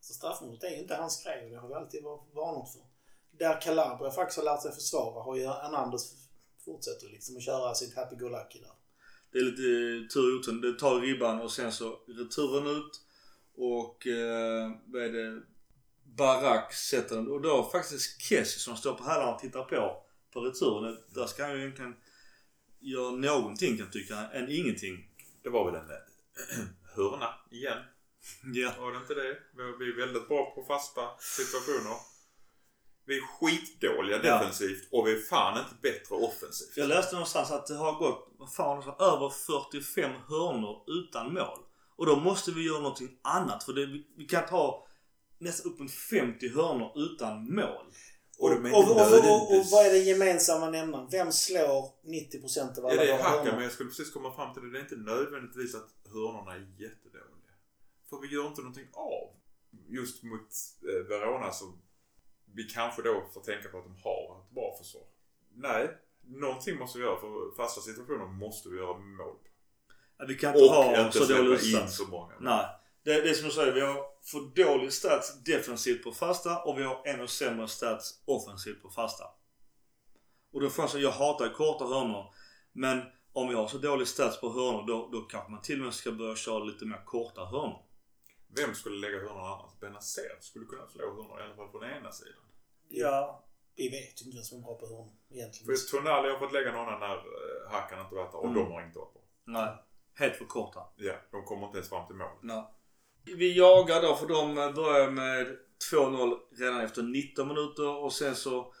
Så straffområdet är ju inte hans grej och det har vi alltid var- varnat för. Där Calabria faktiskt har lärt sig försvara har ju Hernandez fortsätter liksom att köra sitt happy-go-lucky där. Det är lite tur i. Det tar ribban och sen så returen ut. Och eh, vad är det? Barak sätter den. Och då faktiskt Kessie som står på hälarna och tittar på. På returen. Där ska han ju egentligen göra någonting kan jag tycka. Än ingenting. Det var väl en eh, (clears throat) hörna igen. Ja. Var det inte det? Vi är väldigt bra på fasta situationer. Vi är skitdåliga Ja. defensivt och vi är fan inte bättre offensivt. Jag läste någonstans att det har gått, vad fan, över 45 hörnor utan mål. Och då måste vi göra någonting annat. För det, vi, kan ha nästan upp mot 50 hörnor utan mål. Och Och, och, och, vad är den gemensamma nämnaren? Vem slår 90% av alla Ja, det är hörnor? men jag skulle precis komma fram till det. Det är inte nödvändigtvis att hörnorna är jättedåliga. För vi gör inte någonting av. Just mot eh, Verona så vi kanske då får tänka på att de har ett bra försvar. Nej, någonting måste vi göra för fasta situationer måste vi göra mål. Att Vi kan inte Och ha inte så dålig släppa in stats. så många. Nej. Det, det är som du säger, vi har för dålig stats defensivt på fasta och vi har ännu sämre stats offensivt på fasta. Och då får jag säga, jag hatar korta hörnor. Men om vi har så dålig stats på hörnor då, då kanske man till och med ska börja köra lite mer korta hörnor. Vem skulle lägga hörnorna annars? Benazer skulle kunna slå hörnor i alla fall på den ena sidan. Ja. Vi vet inte vem som är bra på hörnor egentligen. För Tonali har fått lägga några när eh, Hakan inte varit där och Mm. de har inte varit bra. Nej. Helt för korta. Ja, de kommer inte ens fram till mål. Nej. Vi jagar då för de börjar med 2-0 redan efter 19 minuter och sen så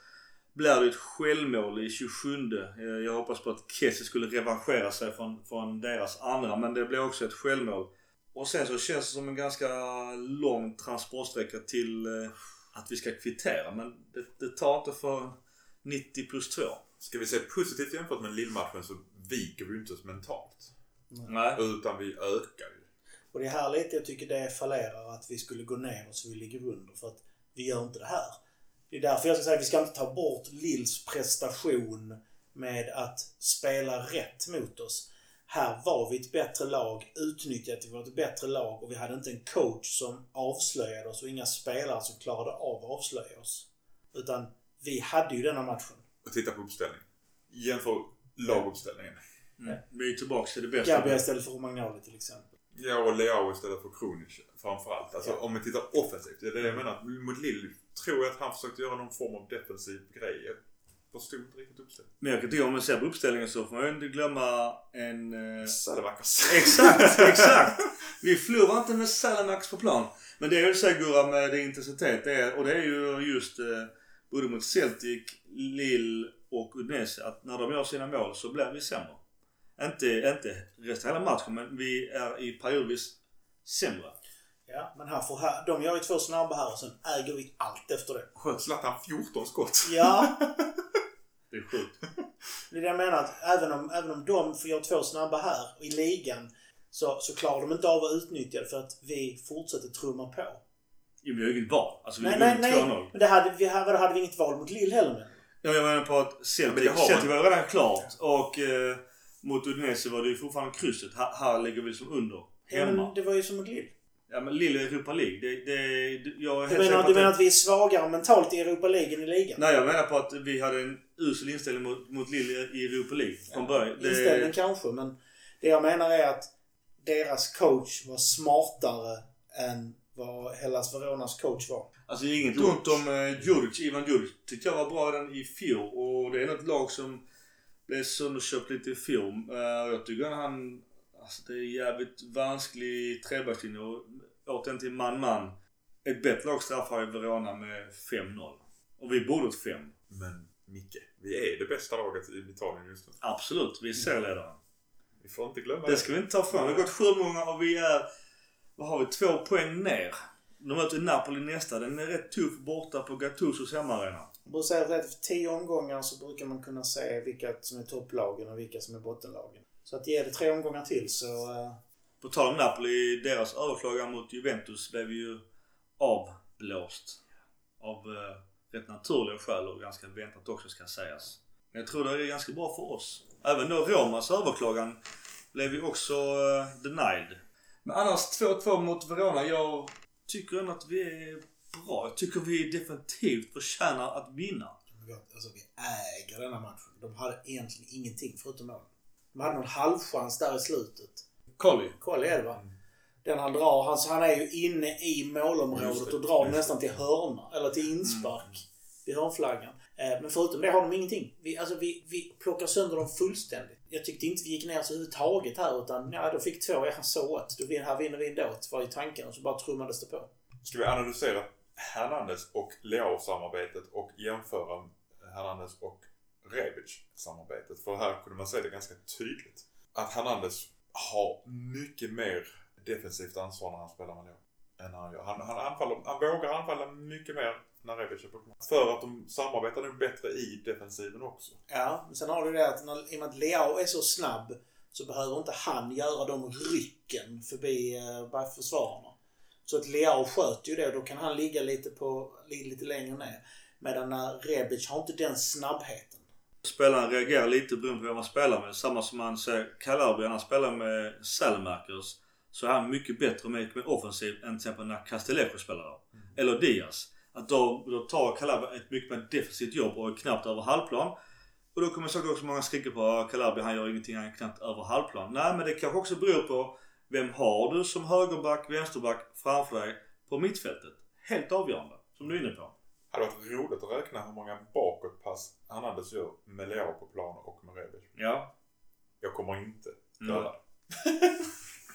blir det ett självmål i 27. Eh, Jag hoppas på att Kessie skulle revanschera sig från, från deras andra men det blir också ett självmål. Och sen så känns det som en ganska lång transportsträcka till eh, att vi ska kvittera men det, det tar inte för 90 plus 2. Ska vi se positivt jämfört med lillmatchen så viker vi inte oss mentalt. Nej. Utan vi ökar ju. Och det är här lite jag tycker det fallerar att vi skulle gå ner och så vi ligger under. För att vi gör inte det här. Det är därför jag ska säga att vi ska inte ta bort Lills prestation med att spela rätt mot oss. Här var vi ett bättre lag, utnyttjade att vi var ett bättre lag och vi hade inte en coach som avslöjade oss och inga spelare som klarade av att avslöja oss. Utan vi hade ju denna matchen. Och titta på uppställningen. Jämför laguppställningen. Mm. Vi är tillbaka till det bästa. Gabriel istället för Romagnoli till exempel. Ja, och Leao istället för Kronic framförallt. Alltså Ja. om vi tittar offensivt. Det är det jag menar. Mot Lill tror jag att han försökte göra någon form av defensiv grej. Förstod inte riktigt uppställningen. Men jag kan tycka om man ser på uppställningen så får man ju inte glömma en... Eh... Salamakers. Exakt, (laughs) exakt! Vi förlorar inte med Salamax på plan. Men det är ju här, Gurra med det intensitet det är, och det är ju just eh, både mot Celtic, Lille och Udinese att när de gör sina mål så blir vi sämre. Inte, inte resten av hela matchen men vi är i periodvis sämre. Ja, men här får här, de gör ju två snabba här och sen äger vi allt efter det. Sköt Zlatan 14 skott? Ja, (laughs) Det är sjukt. (laughs) det är det jag menar. Att även om, även om de får göra två snabba här i ligan så, så klarar de inte av att utnyttja det för att vi fortsätter trumma på. Jo, vi har ju inget val. Alltså vi Nej, nej, nej, nej. 2-0. Men det hade, vi, här, hade vi inget val mot Lille heller med. Ja, jag menar på att Celtic, var redan klart och eh, mot Udinese var det ju fortfarande krysset. Här, här ligger vi som under. Ja, Hemma. men det var ju som mot Lille. Ja men Lille Europa League. Det, det, jag är Du menar, du att menar att vi är svagare mentalt i Europa League än i ligan? Nej jag menar på att vi hade en usel inställning mot, mot Lille i Europa League från början. Det- Inställning kanske, men det jag menar är att deras coach var smartare än vad Hellas Veronas coach var. Alltså inget ont om Djuric. Ivan Djuric tyckte jag var bra den i fjol. Och det är något lag som blev sönderköpt lite i fjol. Uh, jag tycker att han... Alltså det är jävligt vansklig trebackslinje. Och återigen till man-man. Ett bättre lag straffar ju Verona med 5-0. Och vi borde åt 5. Men Micke, vi är det bästa laget i Italien just nu. Absolut, vi är serieledare. Vi får inte glömma Det ska vi inte ta fram. Det har gått sju många och vi är... Vad har vi? Två poäng ner. De möter Napoli nästa. Den är rätt tuff borta på Gattusos hemmaarena. Jag brukar säga att efter tio omgångar så brukar man kunna se vilka som är topplagen och vilka som är bottenlagen. Så att ge det tre omgångar till så... eh, På tal om Napoli, deras överklagan mot Juventus blev ju avblåst. Av eh, rätt naturliga skäl och ganska väntat också ska sägas. Men jag tror det är ganska bra för oss. Även då Romas överklagan blev ju också uh, denied. Men annars 2-2 mot Verona. Jag tycker ändå att vi är bra. Jag tycker vi definitivt förtjänar att vinna. Alltså vi äger denna matchen. De hade egentligen ingenting förutom mål. De hade någon halvchans där i slutet. Colly. Colly är det va? Den han drar. Han, han är ju inne i målområdet och drar nästan till hörna. Eller till inspark. Mm. Vid hörnflaggan. Eh, men förutom det har de ingenting. Vi, alltså vi, vi plockar sönder dem fullständigt. Jag tyckte inte vi gick ner så överhuvudtaget här utan ja, de fick två. Ja, så att. Då här vinner vi ändå. Det var ju tanken och så bara trummades det på. Ska vi analysera Hernandez och Leao-samarbetet och jämföra Hernandez och Rebic-samarbetet? För här kunde man se det ganska tydligt. Att Hernandez har mycket mer defensivt ansvar när han spelar med Leao. Än han gör. Han, han, anfaller, han vågar anfalla mycket mer när Rebic är på plan. För att de samarbetar nog bättre i defensiven också. Ja, men sen har du det att när, i och med att Leao är så snabb så behöver inte han göra de rycken förbi eh, försvararna. Så att Leao sköter ju det och då kan han ligga lite, på, lite längre ner. Medan när Rebic har inte den snabbheten. Spelaren reagerar lite beroende på vem man spelar med. Samma som man ser Calabria, han spelar med Salmakers. Så är han mycket bättre mycket mer offensiv än till exempel när Castellejo spelar där. Mm. Eller Diaz. Att då, då tar Calabria ett mycket mer defensivt jobb och är knappt över halvplan. Och då kommer säkert också många skrika på Calabria, han gör ingenting, han är knappt över halvplan. Nej men det kanske också beror på vem har du som högerback, vänsterback framför dig på mittfältet? Helt avgörande, som du är inne på. Det hade varit roligt att räkna hur många bakåtpass Hernandez gör med Leao på plan och med Rebic. Ja. Jag kommer inte göra det.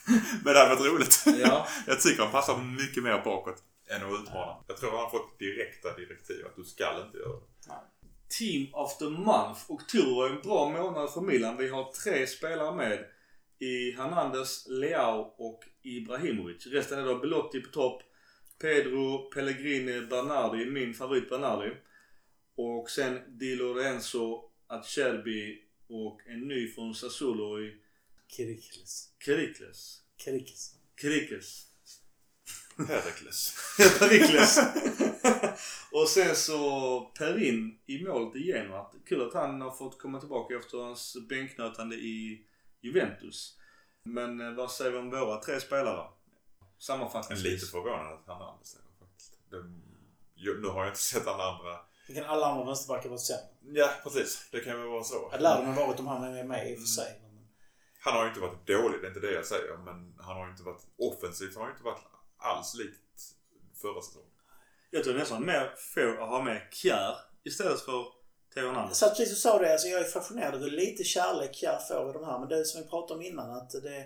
(laughs) Men det hade varit roligt. Ja. (laughs) jag tycker han passar mycket mer bakåt än att utmana. Jag tror han har fått direkta direktiv att du skall inte göra det. Team of the month. Oktober var en bra månad för Milan. Vi har tre spelare med i Hernandez, Leao och Ibrahimovic. Resten är då Belotti på topp. Pedro, Pellegrini, Bernardi, min favorit Bernardi. Och sen Di Lorenzo, Acerbi och en ny från Sassuolo i... Kirikles. Kirikles. Kirikes. Kirikes. (laughs) Perikles. Perikles. (laughs) och sen så Perin i målet i Genoa. Kul att han har fått komma tillbaka efter hans bänknötande i Juventus. Men eh, vad säger vi om våra tre spelare? Sammanfattningsvis. Lite förvånad att han andas faktiskt. nu har jag inte sett alla andra. Det kan alla andra vänsterbackar varit sämre. Ja, precis. Det kan väl vara så. Det lär de ha varit om han är med i och för sig. Mm. Han har ju inte varit dålig, det är inte det jag säger. Men han har ju inte varit offensivt. Han har ju inte varit alls likt förra säsongen. Jag tror nästan mer få att ha med Kjär istället för Theo Hernandez. Jag satt precis och sa det. Alltså jag är fascinerad över lite kärlek Kjär får i de här. Men det är som vi pratade om innan att det...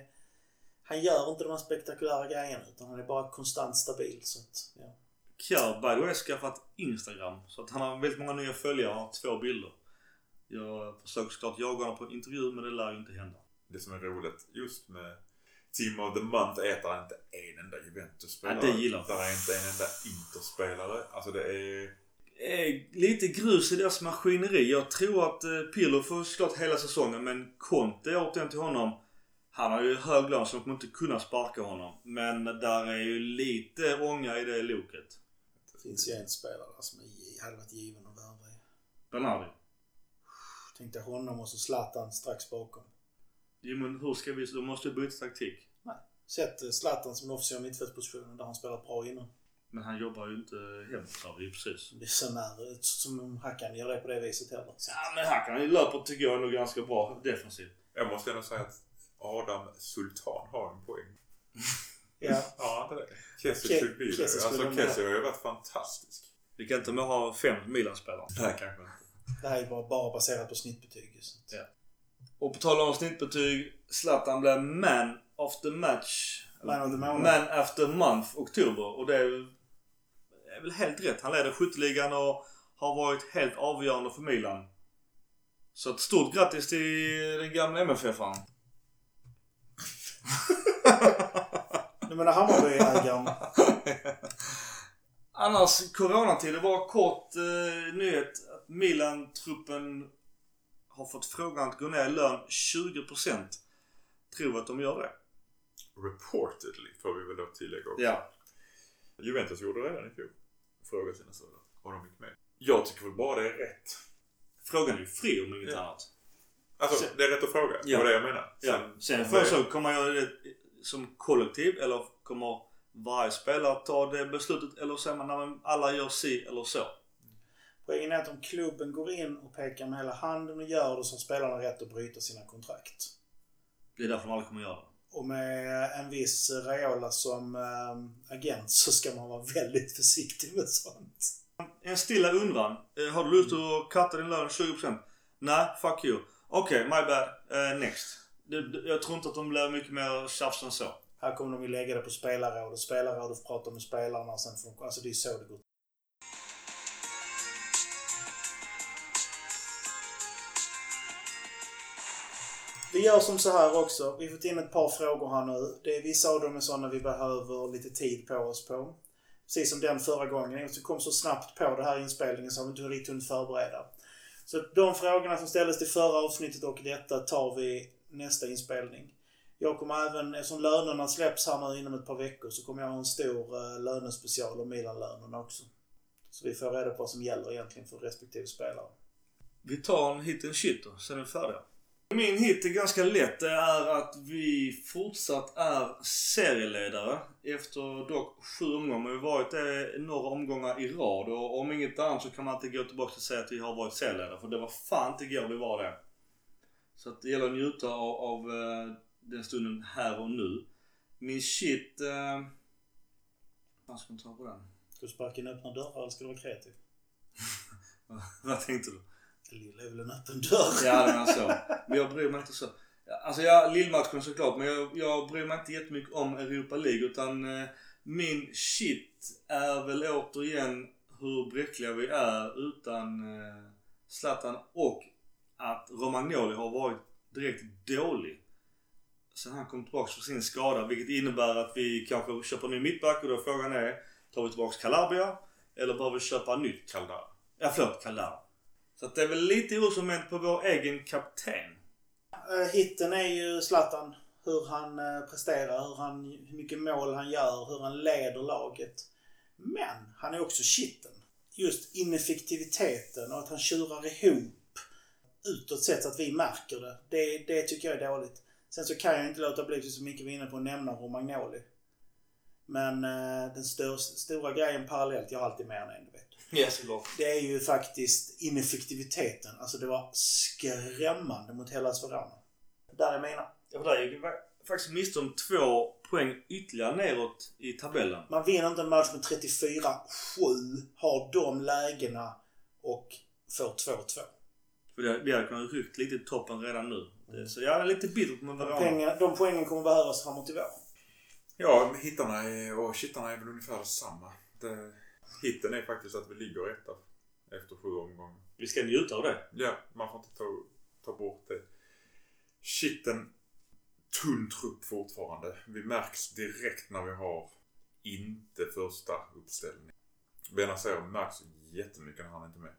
Han gör inte de här spektakulära grejerna utan han är bara konstant stabil. Så att, ja. Kjär, by the way, skaffat Instagram. Så att han har väldigt många nya följare och två bilder. Jag försöker såklart jaga honom på intervju men det lär ju inte hända. Det som är roligt just med Team of the Month är att det inte en enda Juventus-spelare. Ja, det gillar Det är inte en enda Inter-spelare. Alltså det är lite grus i deras maskineri. Jag tror att eh, Pirlo får såklart hela säsongen men Conte återigen till honom. Han har ju hög lön så de kommer inte kunna sparka honom. Men där är ju lite ånga i det loket. Det finns ju en spelare som är, hade varit given att värva i. Bernardi. Tänkte honom och så Zlatan strax bakom. Jo men hur ska vi... Då måste vi byta taktik. Nej. Sätt eh, Zlatan som officiell mittfältsposition där han spelat bra innan. Men han jobbar ju inte hemma sa vi precis. Det är så när, som Hackan gör det på det viset heller. Ja men Hackan löper tycker jag är nog ganska bra defensivt. Jag måste ändå säga att Adam Sultan har en poäng. ja. Ja, inte det? Kessie Ke Alltså Kessie har ju varit fantastisk. Vi kan inte med ha fem Milan-spelare. Nej, kanske inte. Det här är bara, bara baserat på snittbetyg. Så. Ja. Och på tal om snittbetyg. Zlatan blev man of the match. Man of the month. Man after month, oktober. Och det är är väl helt rätt. Han leder skytteligan och har varit helt avgörande för Milan. Så ett stort grattis till den gamla MFF-aren. (laughs) du menar Hammarby-ägaren? (laughs) Annars, coronatid. Det var kort eh, nyhet att Milan-truppen har fått frågan att gå ner i lön 20%. Tror att de gör det. Reportedly får vi väl då tillägga också. Ja. Juventus gjorde det redan i fjol fråga sina större och de gick med. Jag tycker väl bara det är rätt. frågan är ju fri om inget Ja. annat. Alltså, Sen- det är rätt att fråga. Ja. Det var det jag menar. Ja. Sen får jag det- så, kommer man göra det som kollektiv eller kommer varje spelare ta det beslutet eller säger man när alla gör si eller så? Poängen är att om klubben går in och pekar med hela handen och gör det så har spelarna rätt att bryta sina kontrakt. Det är därför de aldrig kommer göra det. Och med en viss Raiola som eh, agent så ska man vara väldigt försiktig med sånt. En stilla undran. Eh, har du lust att katta din lön 20%? Nej, fuck you. Okej, my bad. Uh, next. Jag tror inte att de blir mycket mer tjafs än så. Här kommer de ju lägga det på spelarrådet. Spelarrådet får prata med spelarna. Sen får alltså det är så det går Vi gör som så här också. Vi har fått in ett par frågor här nu. Det är vissa av dem är sådana vi behöver lite tid på oss på. Precis som den förra gången. Vi kom så snabbt på det här inspelningen så har vi inte riktigt hunnit förbereda. Så de frågorna som ställdes till förra avsnittet och detta tar vi nästa inspelning. Jag kommer även, eftersom lönerna släpps här nu inom ett par veckor, så kommer jag ha en stor eh, lönespecial om Milan-lönerna också. Så vi får reda på vad som gäller egentligen för respektive spelare. Vi tar en hit and shit då, sen är vi färdiga. Min hit är ganska lätt. Det är att vi fortsatt är serieledare. Efter dock sju omgångar. Vi har varit det några omgångar i rad. Och om inget annat så kan man inte gå tillbaka och säga att vi har varit serieledare. För det var fan inte igår vi var det. Så att det gäller att njuta av, av eh, den stunden här och nu. Min shit... Eh... Vad ska man ta på den? Ska du sparka in öppna dörrar eller ska du vara kreativ? (laughs) Vad tänkte du? Lilla är väl en öppen dörr? Ja, men alltså så. Men jag bryr mig inte så. Alltså ja, lillmatchen såklart. Men jag, jag bryr mig inte jättemycket om Europa League. Utan eh, min shit är väl återigen hur bräckliga vi är utan eh, Zlatan och att Romagnoli har varit direkt dålig. Sen han kom tillbaka för sin skada. Vilket innebär att vi kanske köper en ny mittback och då frågan är Tar vi tillbaka Calabria? Eller behöver vi köpa nytt? Calabria? Ja, förlåt. Calabria. Så det är väl lite orosoment på vår egen kapten. Eh, hitten är ju Zlatan. Hur han eh, presterar, hur, han, hur mycket mål han gör, hur han leder laget. Men han är också kitten. Just ineffektiviteten och att han tjurar ihop utåt sett så att vi märker det. det. Det tycker jag är dåligt. Sen så kan jag inte låta bli, som Micke var inne på, att nämna Romagnoli. Men eh, den stör, stora grejen parallellt, jag har alltid med en. Ja, såklart. Det är ju faktiskt ineffektiviteten. Alltså det var skrämmande mot hela Verona. Där är mina. Ja, för där gick vi faktiskt miste om två poäng ytterligare neråt i tabellen. Man vinner inte en match med 34-7, har de lägena och får 2-2. För det, vi hade kunnat ryckt lite i toppen redan nu. Det, så jag är lite bitter med De, Verona. pengar, de poängen kommer behövas framåt i vår. Ja, hittarna och kittarna är väl ungefär detsamma. Det, hitten är faktiskt att vi ligger etta efter sju omgångar. Vi ska njuta av det. Ja, man får inte ta, ta bort det. Shitten, tunn trupp fortfarande. Vi märks direkt när vi har inte första uppställning. Benazer märks jättemycket när han inte är med.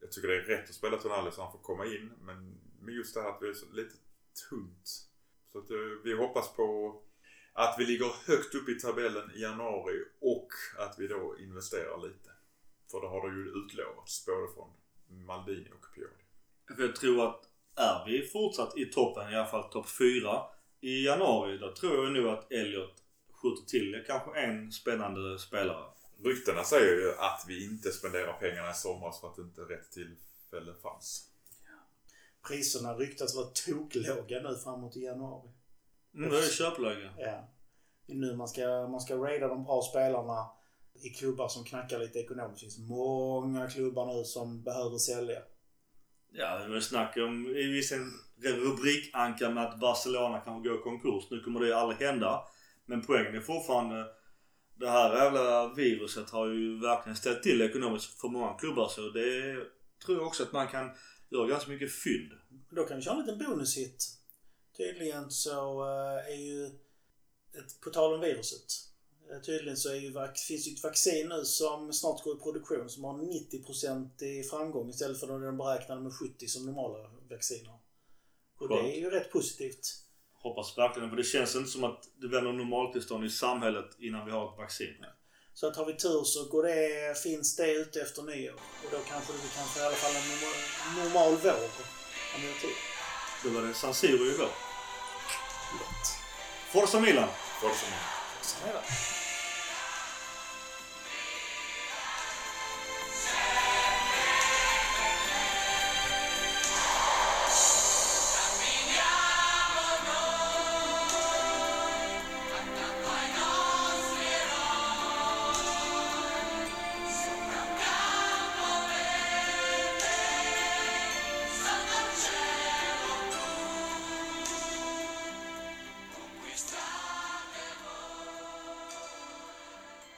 Jag tycker det är rätt att spela Tonali så han får komma in. Men med just det här att vi är så lite tunt. Så att eh, vi hoppas på att vi ligger högt upp i tabellen i januari och att vi då investerar lite. För det har det ju utlovats både från Maldini och Pioli. För jag tror att är vi fortsatt i toppen, i alla fall topp 4 i januari, då tror jag nog att Elliot skjuter till kanske en spännande spelare. Ryktena säger ju att vi inte spenderar pengarna i somras för att inte rätt tillfälle fanns. Priserna ryktas vara toklåga nu framåt i januari. Mm, det är köpläge. Ja. Det nu man ska, man ska raida de bra spelarna i klubbar som knackar lite ekonomiskt. Det finns många klubbar nu som behöver sälja. Ja, det väl snack om i viss en rubrikanka med att Barcelona kan gå i konkurs. Nu kommer det aldrig hända. Men poängen är fortfarande det här jävla viruset har ju verkligen ställt till ekonomiskt för många klubbar. Så det tror jag också att man kan göra ganska mycket fynd. Då kan vi köra en liten bonushit. Tydligen så eh, är ju, på tal om viruset. eh, Tydligen så är ju, finns ju ett vaccin nu som snart går i produktion som har 90% i framgång istället för de beräknade med 70 som normala vacciner. Och det Skönt. är ju rätt positivt. Hoppas verkligen för det känns inte som att det blir något normaltillstånd i samhället innan vi har ett vaccin. Så att har vi tur så går det, finns det ute efter nyår. Och då kanske vi kan få i alla fall en normal, normal vår. Om vi har tur. Då var det San Siro i vår. Forza Milan! Som Så är det.